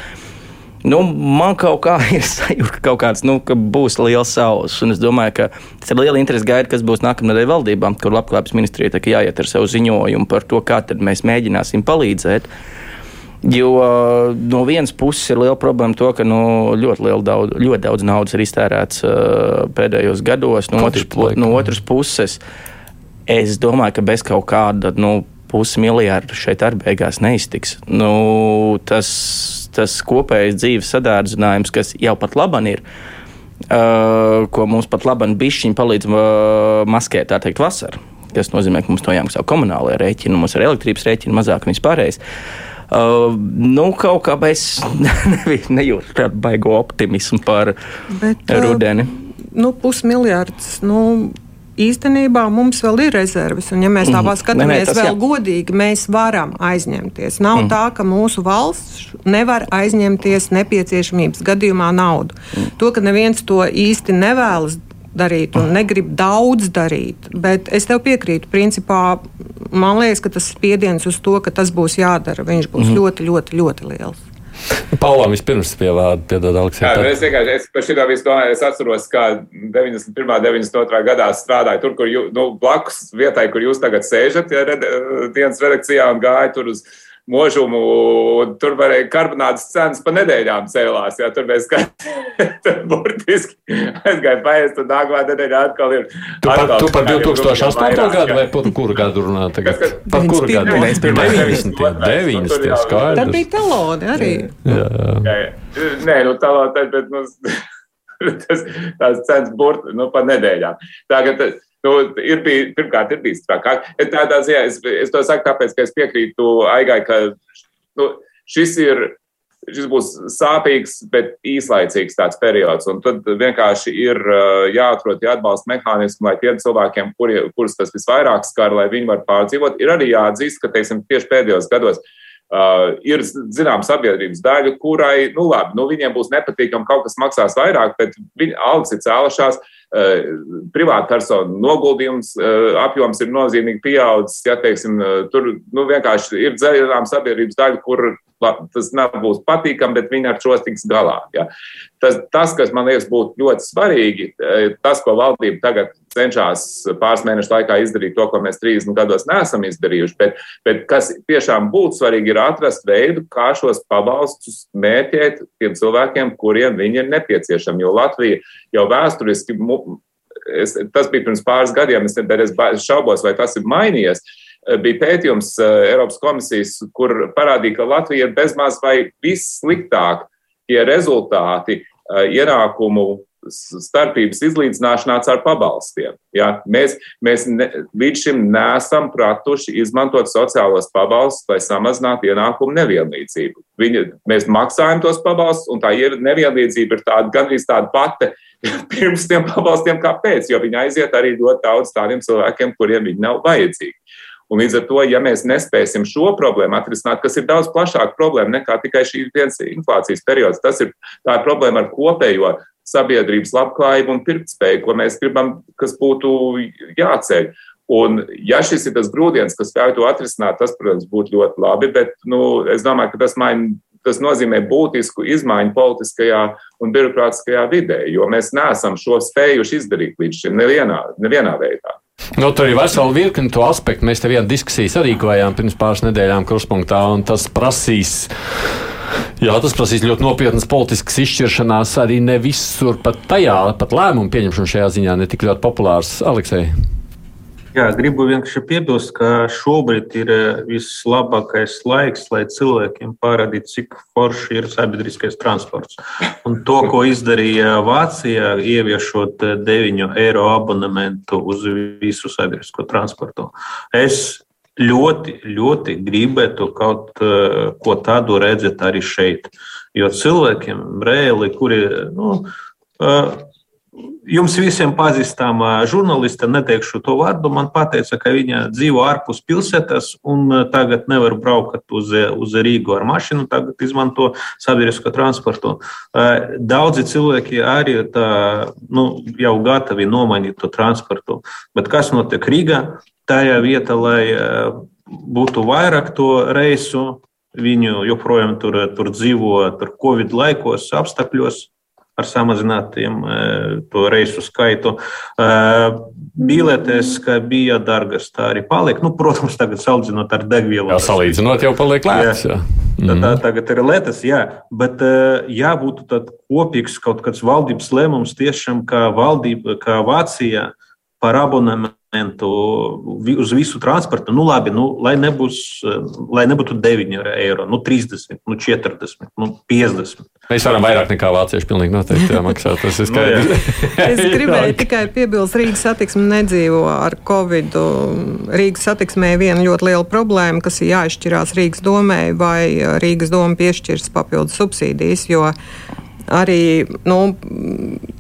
Nu, man kaut kā ir sajūta, ka kaut kāds nu, ka būs liels saules. Es domāju, ka tas ir liela interese gaida, kas būs nākamnedēļ valdībām, kur labklājības ministrija jāiet ar savu ziņojumu par to, kā mēs mēģināsim palīdzēt. Jo no vienas puses ir liela problēma to, ka nu, ļoti, daudz, ļoti daudz naudas ir iztērēts uh, pēdējos gados. No, otrs, no otras puses, es domāju, ka bez kaut kāda nu, pusmiljardu šeit arī beigās neiztiks. Nu, tas, tas kopējais dzīves sadārdzinājums, kas jau pat laban ir, uh, ko mums pat laban bišķiņi palīdz uh, maskēt, tā teikt, vasarā. Tas nozīmē, ka mums to jāmaksā komunālajā rēķinā, mums ir elektrības rēķina mazāk un vispārējais. Uh, nu, kaut kā es nejūtu tādu baigo optimismu par Bet, uh, rudeni. Nu, pusmiljards. Nu, īstenībā mums vēl ir rezerves. Un, ja mēs tā mm. skatāmies vēl jā. godīgi, mēs varam aizņemties. Nav mm. tā, ka mūsu valsts nevar aizņemties nepieciešamības gadījumā naudu. Mm. To, ka neviens to īsti nevēlas darīt un negrib daudz darīt. Bet es tev piekrītu, principā man liekas, ka tas spiediens uz to, ka tas būs jādara, viņš būs mm. ļoti, ļoti, ļoti liels. Paulam vispirms pievārda, piedod Aleksandrs. Es vienkārši, es par šitā visu domāju, es atceros, kā 91. 92. gadā strādāju tur, kur, jū, nu, blakus vietai, kur jūs tagad sēžat, ja, dienas redakcijā un gāju tur uz možumu, tur varēja karbonādes cenas pa nedēļām cēlās. Jā, tur mēs burtiski aizgājām paiest, un nākamā nedēļā atkal ir. Tu par, atkal, tu par 2008. gadu vai par kuru gadu runā tagad? Kas, kas, par kuru gadu? 90. 90. skaidrs. Tad bija taloni arī. Jā, jā. jā, jā. Nē, nu taloni, bet, nu, tas, tās cenas burti, nu, pa nedēļām. Tagad, Nu, ir bijis, pirmkārt, ir bijis trakāk. Tādā ziņā es, es to saku, tāpēc, ka es piekrītu Aigai, ka nu, šis ir. Šis būs sāpīgs, bet īslaicīgs tāds periods. Un tad vienkārši ir jāatrod atbalsta mehānismi, lai tiem cilvēkiem, kuri, kurus tas visvairāk skar, lai viņi var pārdzīvot, ir arī jāatzīst, ka teiksim, tieši pēdējos gados Uh, ir zināma sabiedrības daļa, kurai, nu, labi, nu, viņiem būs nepatīkami, kaut kas maksās vairāk, bet viņa algas ir cēlušās. Uh, privātpersonu noguldījums uh, apjoms ir nozīmīgi pieaudzis. Ja, teiksim, uh, tur nu, vienkārši ir zināma sabiedrības daļa, kur tas nebūs patīkami, bet viņi ar šo tiks galā. Ja. Tas, tas, kas man liekas, būtu ļoti svarīgi, e, tas, ko valdība tagad cenšas pāris mēnešu laikā izdarīt, to, ko mēs 30 gados neesam izdarījuši, bet, bet kas tiešām būtu svarīgi, ir atrast veidu, kā šos pabalstus mērķēt tiem cilvēkiem, kuriem viņi ir nepieciešami. Jo Latvija jau vēsturiski, es, tas bija pirms pāris gadiem, es, es šaubos, vai tas ir mainījies Eh, bija pētījums eh, Eiropas komisijas, kur parādīja, ka Latvija ir bezmaz vai vissliktāk tie rezultāti eh, ienākumu starpības izlīdzināšanā ar pabalstiem. Ja? Mēs, mēs ne, līdz šim nesam pratuši izmantot sociālos pabalstus, lai samazinātu ienākumu nevienlīdzību. Viņi, mēs maksājam tos pabalstus, un tā ir nevienlīdzība ir tāda, gandrīz tāda pati pirms tiem pabalstiem kā pēc, jo viņi aiziet arī ļoti daudz tādiem cilvēkiem, kuriem viņi nav vajadzīgi. Un līdz ar to, ja mēs nespēsim šo problēmu atrisināt, kas ir daudz plašāka problēma nekā tikai šī viens inflācijas periods, tas ir tā ir problēma ar kopējo sabiedrības labklājību un pirktspēju, ko mēs gribam, kas būtu jāceļ. Un, ja šis ir tas grūdienis, kas ļauj to atrisināt, tas, protams, būtu ļoti labi, bet nu, es domāju, ka tas, maina, tas nozīmē būtisku izmaiņu politiskajā un birokrātiskajā vidē, jo mēs neesam šo spējuši izdarīt līdz šim nevienā, nevienā veidā. Nu, tur ir vesela virkne to aspektu. Mēs te vienu diskusiju sarīkojām pirms pāris nedēļām kruspunktā, un tas prasīs. Jā, tas prasīs ļoti nopietnas politiskas izšķiršanās arī ne visur, pat tajā, pat lēmumu pieņemšana šajā ziņā ne tik ļoti populārs. Aleksei. Jā, gribu vienkārši piebilst, ka šobrīd ir eh, vislabākais laiks, lai cilvēkiem parādītu, cik forši ir sabiedriskais transports. Un to, ko izdarīja Vācijā, ieviešot 9 eh, eiro abonementu uz visu sabiedrisko transportu. Es ļoti, ļoti gribētu kaut eh, ko tādu redzēt arī šeit. Jo cilvēkiem reāli, kuri. Nu, Jums visiem pazīstama žurnāliste, neteikšu to vārdu, man teica, ka viņa dzīvo ārpus pilsētas un tagad nevar braukt uz, uz Rīgu ar mašīnu, tagad izmanto sabiedrisko transportu. Daudzi cilvēki arī tā, nu, jau gatavi nomainīt to transportu. Bet kas notiek Rīgā? Tajā vietā, lai būtu vairāk to reisu, viņu joprojām tur, tur dzīvo tur Covid laikos, apstākļos ar samazinātiem e, to reisu skaitu. E, Biletes, ka bija dārgas, tā arī paliek. Nu, protams, tagad salīdzinot ar degvielu. Jā, salīdzinot jau paliek lētas. Jā. Jā. Tā, tā mhm. tagad ir lētas, jā, bet e, jābūt kopīgs kaut kāds valdības lēmums tiešām, kā valdība, kā Vācija par abonementu uz visu transportu, nu labi, nu, lai, nebūs, lai nebūtu 9 eiro, nu 30, nu 40, nu 50. Mēs varam vairāk nekā vācieši pilnīgi noteikti maksāt. Tas ir skaidrs. es gribēju tikai piebilst, Rīgas satiksme nedzīvo ar Covid. Rīgas satiksmē ir viena ļoti liela problēma, kas ir jāizšķirās Rīgas domē, vai Rīgas doma piešķirs papildus subsīdijas, jo arī nu,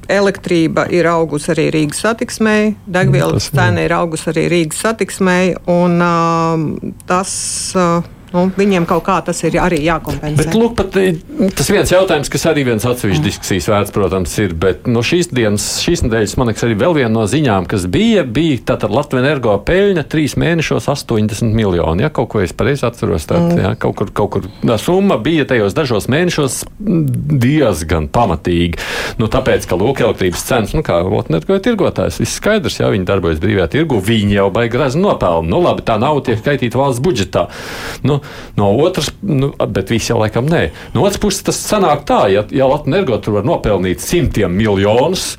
elektrība ir augusi arī Rīgas satiksmei, degvielas cena ir augusi arī Rīgas satiksmei, un uh, tas. Uh, Nu, viņiem kaut kā tas ir arī jākompensē. Bet, lūk, pat, eh, tas viens jautājums, kas arī viens atsevišķs mm. diskusijas vērts, protams, ir. Bet no šīs dienas, šīs nedēļas, man liekas, arī vēl viena no ziņām, kas bija, bija tātad Latvijas energo peļņa trīs mēnešos 80 miljoni. Ja kaut ko es pareizi atceros, tad mm. ja, kaut kur, kaut kur tā summa bija tajos dažos mēnešos diezgan pamatīga. Nu, tāpēc, ka lūk, elektrības cenas, nu kā Latvijas tirgotājs, viss skaidrs, ja viņi darbojas brīvajā tirgu, viņi jau baigi grazi nopelna. Nu, labi, tā nauda tiek skaitīta valsts budžetā. Nu, No otras, nu, bet visi jau laikam nē. No otras puses, tas sanāk tā, ja, ja Latvijas energo tur var nopelnīt simtiem miljonus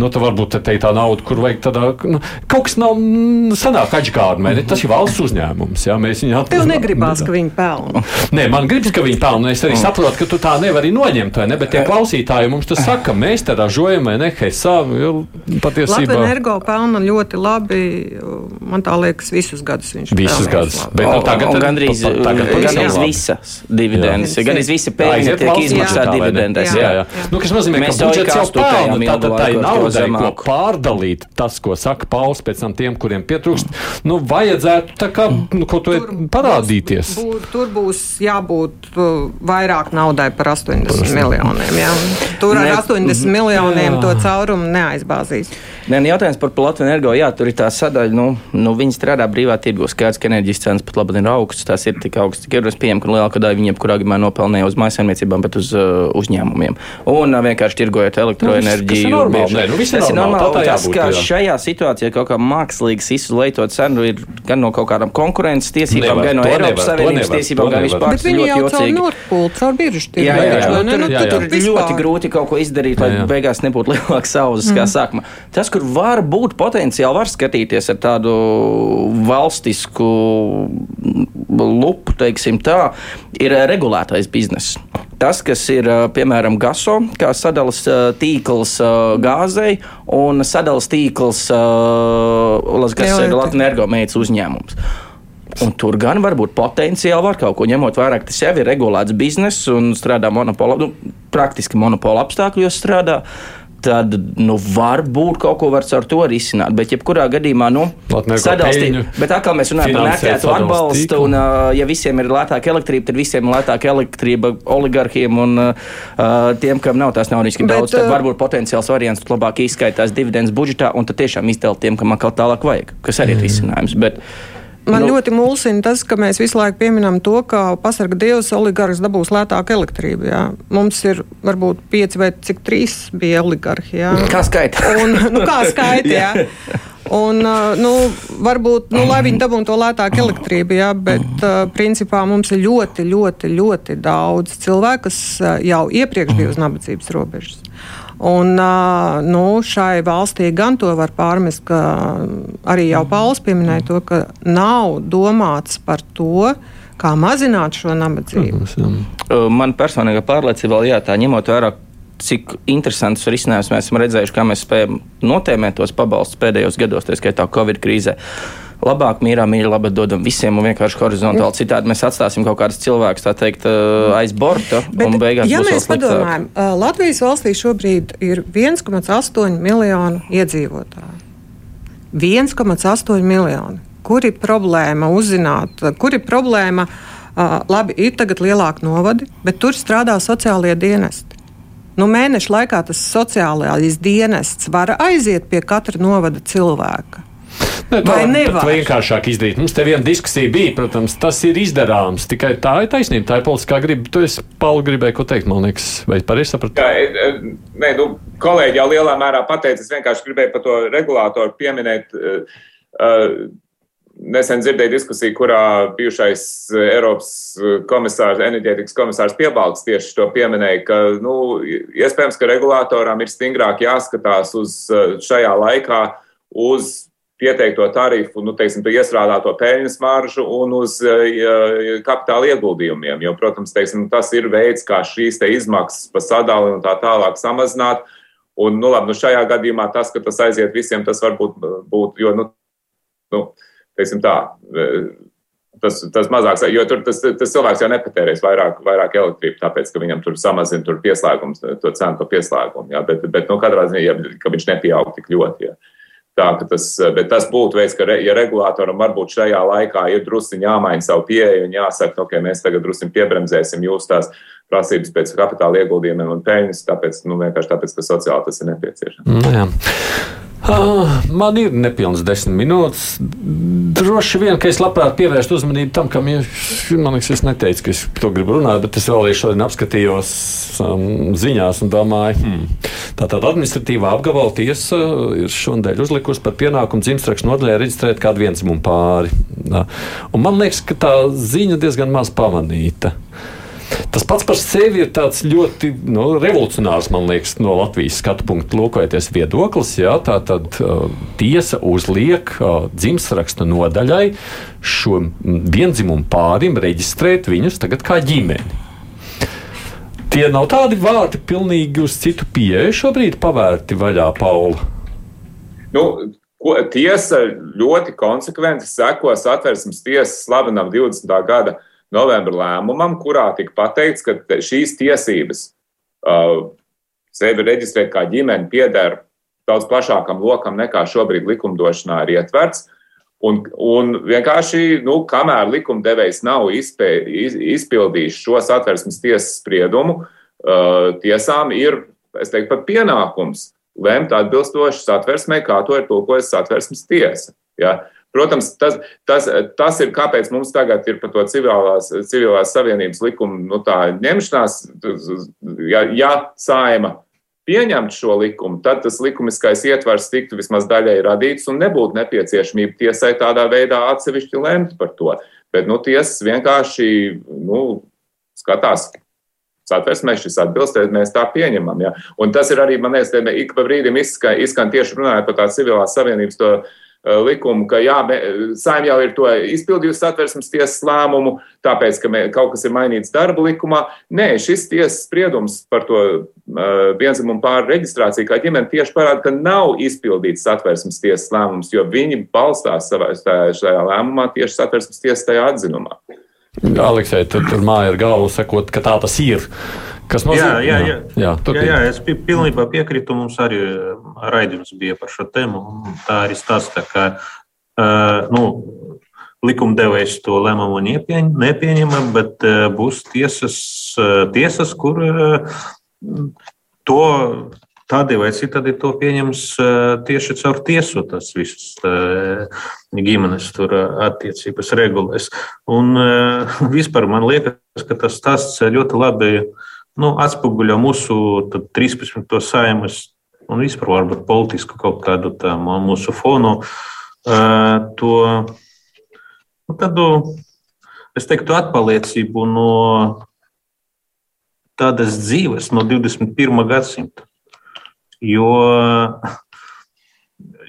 nu, tad varbūt te tā nauda, kur vajag tādā, nu, kaut kas nav mm, sanāk atžgārmē, tas ir valsts uzņēmums, jā, mēs viņu atpūtam. Tev negribās, ka viņi pelna. Nē, man gribas, ka viņi pelna, es arī mm. saprotu, ka tu tā nevari noņemt, vai ne, bet tie klausītāji mums tas saka, mēs te ražojam, vai ne, Hesā, patiesībā. Latvijas energo pelna ļoti labi, man tā liekas, visus gadus viņš Visus gadus, bet no, tagad, gandrīz, tagad, gandrīz visas dividendes, gandrīz visa pēļņa tiek izmaksāta dividendes. Jā, jā. Nu, kas nozīmē, ka budžets jau pelna, tātad tā ir nauda naudai, ko pārdalīt, tas, ko saka Pauls, pēc tam tiem, kuriem pietrūkst, nu, vajadzētu tā kā nu, kaut ko parādīties. Būt, tur būs jābūt uh, vairāk naudai par 80 Protams. miljoniem. Jā. Tur ar ne, 80 miljoniem jā. to caurumu neaizbāzīs. Nē, nu, jautājums par Latvijas energo. Jā, tur ir tā sadaļa, nu, nu viņi strādā brīvā tirgu. Skaidrs, ka enerģijas cenas pat labi ir augstas. Tās ir tik augstas, cik ir pieejamas, ka lielākā daļa viņiem, kurā gadījumā nopelnīja uz mājsaimniecībām, bet uz uh, uzņēmumiem. Un uh, vienkārši tirgojot elektroenerģiju. Nu, tas ir normāli. Nu, tas ir normāli. Tā tas, ka jā. šajā situācijā kaut kā mākslīgs izlaitot cenu ir gan no kaut kādām konkurences tiesībām, nevar, gan no Eiropas Savienības tiesībām, gan vispār. Bet viņi jau caur Nordpūlu, caur biržu tirgu. Jā, jā, jā. Nu, tur, nu, tur ļoti grūti kaut ko izdarīt, lai beigās nebūtu lielāks sauzes kā mm. sākumā. Tas, kur var būt potenciāli var skatīties ar tādu valstisku lupu, teiksim tā, ir regulētais bizness. Tas, kas ir piemēram GASO, kā sadalījums tīkls gāzei un sadalījums tīkls, kas ir Latvijas energomētas uzņēmums. Un tur gan varbūt potenciāli var kaut ko ņemot vērā, ka tas jau ir regulēts bizness un strādā monopola, nu, praktiski monopola apstākļos strādā. Uh, tad nu, varbūt kaut ko var ar to risināt. Bet, jebkurā gadījumā, nu, sadalīt. Bet atkal mēs runājam par nekētu atbalstu, un, uh, ja visiem ir lētāka elektrība, tad visiem ir lētāka elektrība oligarkiem un uh, tiem, kam nav tās naudas tik daudz. Tad varbūt potenciāls variants labāk izskaitās dividendus budžetā, un tad tiešām izdalt tiem, kam atkal tālāk vajag, kas arī ir risinājums. Bet, Man nu, ļoti mulsina tas, ka mēs visu laiku pieminam to, ka pasarga dievs oligarhs dabūs lētāku elektrību. Jā. Mums ir varbūt pieci vai cik trīs bija oligarhi. Jā. Kā skaita? Un, nu, kā skaita, jā. Un, nu, varbūt, nu, lai viņi dabūtu to lētāku elektrību, jā, bet uh, principā mums ir ļoti, ļoti, ļoti daudz cilvēku, kas jau iepriekš bija uz nabadzības robežas. Un, nu, šai valstī gan to var pārmest, ka arī jau Pauls pieminēja to, ka nav domāts par to, kā mazināt šo nabadzību. Man personīga pārliecība vēl jā, tā ņemot vērā cik interesants risinājums mēs esam redzējuši, kā mēs spējam notēmēt tos pabalstus pēdējos gados, tā skaitā Covid krīzē labāk, mīrā, mīļā, labi dodam visiem un vienkārši horizontāli. Citādi mēs atstāsim kaut kādus cilvēkus, tā teikt, aiz borta. Bet, beigās ja mēs padomājam, Latvijas valstī šobrīd ir 1,8 miljonu iedzīvotāju. 1,8 miljoni. Kur ir problēma uzzināt, kur ir problēma? Uh, labi, ir tagad lielāki novadi, bet tur strādā sociālie dienesti. Nu, mēneša laikā tas sociālais dienests var aiziet pie katra novada cilvēka. Ne, tā ir vienkāršāk izdarīt. Mums te viena diskusija bija, protams, tas ir izdarāms. Tikai tā ir taisnība, tā ir politiskā griba. Tu esi, Pauli, gribēji ko teikt, man liekas, vai pareizi sapratu? Jā, e, e, nē, nu, kolēģi jau lielā mērā pateica, es vienkārši gribēju par to regulātoru pieminēt. Uh, Nesen dzirdēju diskusiju, kurā bijušais Eiropas komisārs, enerģētikas komisārs Piebalgs tieši to pieminēja, ka, nu, iespējams, ka regulātoram ir stingrāk jāskatās uz šajā laikā uz pieteikto tarifu, nu, teiksim, iestrādāto peļņas maržu un uz uh, kapitāla ieguldījumiem. Jo, protams, teiksim, tas ir veids, kā šīs izmaksas pa sadali un tā tālāk samazināt. Un, nu, labi, nu, šajā gadījumā tas, ka tas aiziet visiem, tas varbūt būtu, jo, nu, nu teiksim tā, Tas, tas mazāks, jo tur tas, tas cilvēks jau nepatērēs vairāk, vairāk elektrības, tāpēc, ka viņam tur samazina tur pieslēgums, to cenu par pieslēgumu. Jā, bet, bet nu, katrā ziņā, ja, ka viņš nepieaug tik ļoti. Jā. Tā, tas, bet tas būtu veids, ka, ja regulātoram varbūt šajā laikā ir druskuļi jāmaina savu pieeju un jāsaka, ok, mēs tagad druskuļi piebremzēsim jūs tās prasības pēc kapitāla ieguldījumiem un peļņas, tāpēc, nu, vienkārši tāpēc, ka sociāli tas ir nepieciešams. Nu, jā. Man ir nepilns desmit minūtes. Droši vien, ka es labprāt pievērstu uzmanību tam, kam ir. Man liekas, es neteicu, ka es to gribu runāt, bet es vēlreiz šodien apskatījos um, ziņās un domāju, hmm, tā tāda administratīvā apgabala tiesa ir šonadēļ uzlikusi par pienākumu dzimstrakstu nodaļai reģistrēt kādu vienzimumu pāri. Un man liekas, ka tā ziņa diezgan maz pamanīta. Tas pats par sevi ir ļoti nu, revolucionārs, man liekas, no Latvijas skatu punkta lūkojoties viedoklis. Jā, tā tad uh, tiesa uzliek uh, dzimstraksta nodaļai šo vienzimumu pārim reģistrēt viņus tagad kā ģimeni. Tie nav tādi vārdi, pilnīgi uz citu pieeju šobrīd pavērti vaļā, Paula. Nu, ko, tiesa ļoti konsekventi seko satversmes tiesas slavenam 20. gadsimtam novembra lēmumam, kurā tika pateikts, ka šīs tiesības uh, sevi reģistrēt kā ģimeni pieder daudz plašākam lokam nekā šobrīd likumdošanā ir ietverts. Un, un vienkārši, nu, kamēr likumdevējs nav izpē, iz, izpildījis šo satversmes tiesas spriedumu, uh, tiesām ir, es teiktu, pat pienākums lemt atbilstoši satversmē, kā to ir tulkojusi satversmes tiesa. Ja? Protams, tas, tas, tas ir kāpēc mums tagad ir par to civilās, civilās savienības likumu nu, ņemšanās. Ja, ja saima pieņemtu šo likumu, tad tas likumiskais ietvers tiktu vismaz daļai radīts un nebūtu nepieciešamība tiesai tādā veidā atsevišķi lemt par to. Bet nu, tiesas vienkārši nu, skatās, satversmē šis atbilst, mēs tā pieņemam. Ja? Un tas ir arī, man liekas, ik pa brīdim izskan, izskan tieši runājot par tā civilās savienības to likumu, ka jā, saimnieks jau ir to izpildījusi satversmes tiesas lēmumu, tāpēc, ka kaut kas ir mainīts darba likumā. Nē, šis tiesas spriedums par to uh, vienzimumu pāri reģistrāciju kā ģimeni tieši parāda, ka nav izpildīts satversmes tiesas lēmums, jo viņi balstās savā, šajā lēmumā tieši satversmes tiesas tajā atzinumā. Aleksei, tur, tur māja ir galva sakot, ka tā tas ir. Kas nozīmē? Jā, jā, jā. jā, jā, jā es pilnībā piekrītu. Mums arī raidījums bija par šo tēmu. Tā arī stāsta, ka uh, nu, likumdevējs to lēmumu nepieņem, nepieņema, bet uh, būs tiesas, tiesas kur to Tādi vai citādi to pieņems tieši caur tiesu, tas visas ģimenes tur attiecības regulēs. Un vispār man liekas, ka tas stāsts ļoti labi nu, atspoguļo mūsu 13. saimas un vispār varbūt politisku kaut kādu tā, mūsu fonu. To nu, tādu, es teiktu, atpaliecību no tādas dzīves, no 21. gadsimta. Jo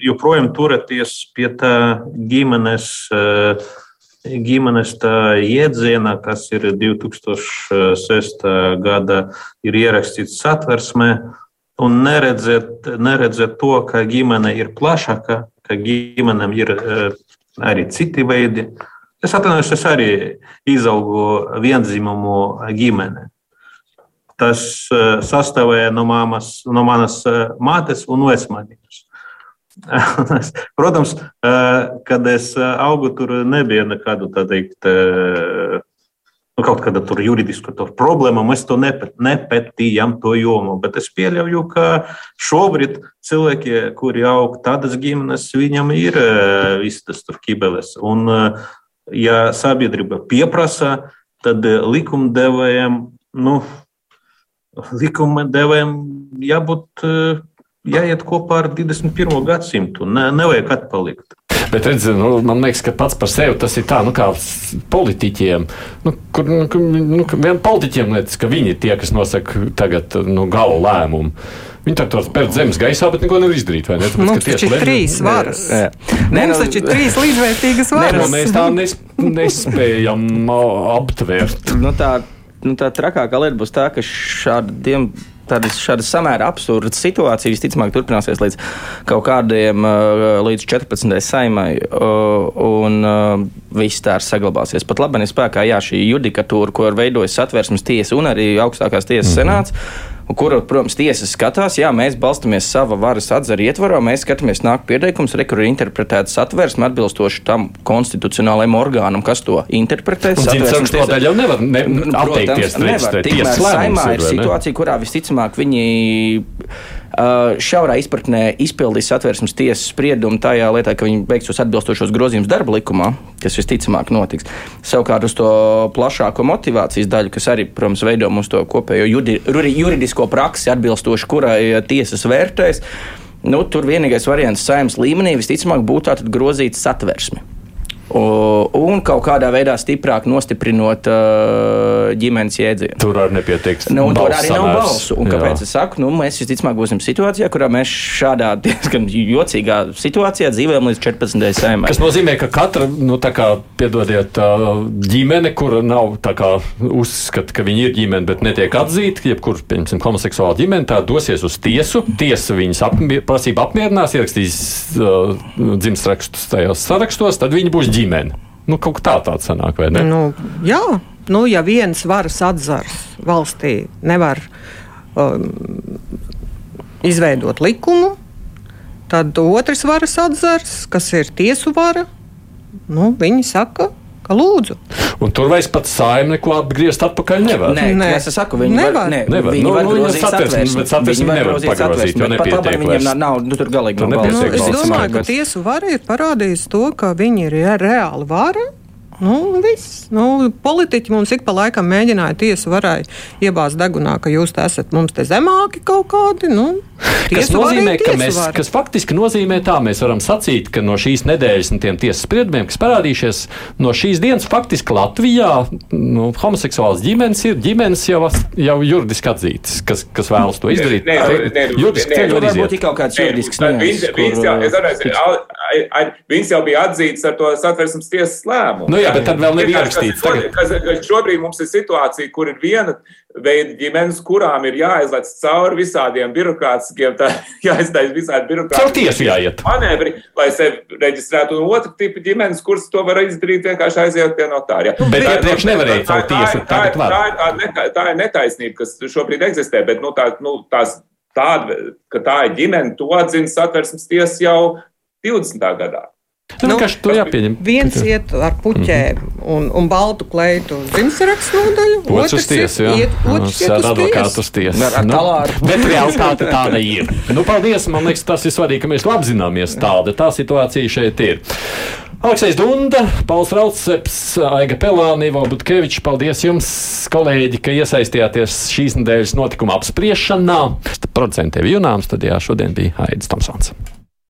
joprojām turēties pie tā ģimenes ģimenes jēdziena, kas ir 2006. gada, ir ierakstīts satversmē, un neredzēt, neredzēt to, ka ģimene ir plašāka, ka ģimenēm ir arī citi veidi. Es atvainojos, es arī izaugu vienzimumu ģimenē. Tas sastāvēja no, māmas, no manas mātes un vecmāmiņas. Protams, kad es augu, tur nebija nekādu teikt, nu, kaut kāda juridiska problēma. Mēs to nepētījām, to jomu. Bet es pieļauju, ka šobrīd cilvēki, kuri aug tādas ģimenes, viņam ir visas tas kibeles. Un, ja sabiedrība pieprasa, tad likumdevējiem, nu, likumdevējiem jābūt jāiet kopā ar 21. gadsimtu. Ne, nevajag atpalikt. Bet redz, nu, man liekas, ka pats par sevi tas ir tā, nu, kā politiķiem. Nu, kur nu, nu, vien politiķiem liekas, ka viņi ir tie, kas nosaka tagad nu, gala lēmumu. Viņi tā tur pēc zemes gaisā, bet neko nevar izdarīt. Ne? Tāpēc, Mums taču ir trīs varas. Mums taču ir trīs līdzvērtīgas varas. Ne, mēs tā nes, nespējam aptvert. Nu, tā, nu, tā trakākā lieta būs tā, ka šādiem tādas šādas samērā absurdas situācijas visticamāk turpināsies līdz kaut kādiem, līdz 14. saimai, un viss tā saglabāsies. Pat labi, spēkā, jā, šī judikatūra, ko ir veidojis satversmes tiesa un arī augstākās tiesas mm -hmm. senāts kuru, protams, tiesa skatās, jā, mēs balstamies sava varas atzara ietvarā, mēs skatāmies, nāk pieteikums, re, kur ir interpretēts satversme atbilstoši tam konstitucionālajam orgānam, kas to interpretē. Satversmes tiesa jau nevar ne, atteikties. Nevar, tikmēr saimā ir situācija, kurā visticamāk viņi šaurā izpratnē izpildīs satversmes tiesas spriedumu tajā lietā, ka viņi veiktos atbilstošos grozījumus darba likumā, kas visticamāk notiks. Savukārt uz to plašāko motivācijas daļu, kas arī, protams, veido mūsu to kopējo judi, juridisko praksi, atbilstoši kurai tiesas vērtēs. Nu, tur vienīgais variants saimnes līmenī visticamāk būtu grozīt satversmi un kaut kādā veidā stiprāk nostiprinot uh, ģimenes jēdzienu. Tur arī nepietiks. Nu, tur arī nav balsu. Un kāpēc Jā. es saku, nu, mēs visticamāk būsim situācijā, kurā mēs šādā diezgan jocīgā situācijā dzīvojam līdz 14. sēmai. Tas nozīmē, ka katra, nu, tā kā, piedodiet, uh, ģimene, kura nav tā kā uzskata, ka viņi ir ģimene, bet netiek atzīta, jebkur, piemēram, homoseksuāla ģimene, tā dosies uz tiesu. Tiesa viņas apmier, prasību apmierinās, ierakstīs uh, dzimstrakstus tajos sarakstos, tad viņi būs ģimene. Nu, kaut kā tā tāds sanāk, vai ne? Nu, jā, nu, ja viens varas atzars valstī nevar um, izveidot likumu, tad otrs varas atzars, kas ir tiesu vara, nu, viņi saka, ka lūdzu. Un tur vairs pat saimnieks neko atgriezt atpakaļ nevar. Nē, nē. es saku, viņi nevar. Var, ne, nevar. Viņi nu, var nu, grozīt satversmi, bet satversmi nevar pagrozīt, jo nepietiek. Viņiem nav, nav, nu tur galīgi nav. Nu, es domāju, ka tiesu vara ir parādījusi to, ka viņi ir reāli vara Nu, viss. Nu, politiķi mums ik pa laikam mēģināja tiesu varai iebāzt degunā, ka jūs esat mums te zemāki kaut kādi. Nu, kas nozīmē, ka mēs, kas faktiski nozīmē tā, mēs varam sacīt, ka no šīs nedēļas un tiem tiesas spriedumiem, kas parādījušies no šīs dienas, faktiski Latvijā nu, homoseksuāls ģimenes ir ģimenes jau, jau juridiski atzītas, kas, kas vēlas to izdarīt. Nē, nē, nē, juridiski ceļš var būt kaut kāds juridisks. Viņas jau bija atzītas ar to satversmes tiesas lēmumu. Nu, jā, bet tad vēl nebija kas šobrīd mums ir situācija, kur ir viena veida ģimenes, kurām ir jāizlaiž cauri visādiem birokrātiskiem, tā, jāiztaisa visādi birokrātiskie manevri, lai sevi reģistrētu, un otra tipa ģimenes, kuras to var izdarīt vienkārši aiziet pie notāra. Ja. Bet iepriekš nevarēja caur tiesu. Tā, tā, tā, tā, tā, tā ir netaisnība, kas šobrīd eksistē, bet nu, tā, nu, tās, tāda, ka tā ir ģimene, to atzina satversmes tiesa jau 20. gadā. Nu, nu, to jāpieņem. Viens iet ar puķēm mm -hmm. un, un baltu kleitu uz dzimšanas nodaļu, otrs, otrs ties, iet, otrs iet uz advokātu uz tiesu. Ar, ar nu, bet realitāte tāda ir. Nu, paldies, man liekas, tas ir svarīgi, ka mēs to apzināmies. Tāda tā situācija šeit ir. Aleksis Dunda, Pauls Rauceps, Aiga Pelāni, Ivo Butkevičs, paldies jums, kolēģi, ka iesaistījāties šīs nedēļas notikuma apspriešanā. Producentiem Junāms, tad jā, šodien bija Haidis Tomsons.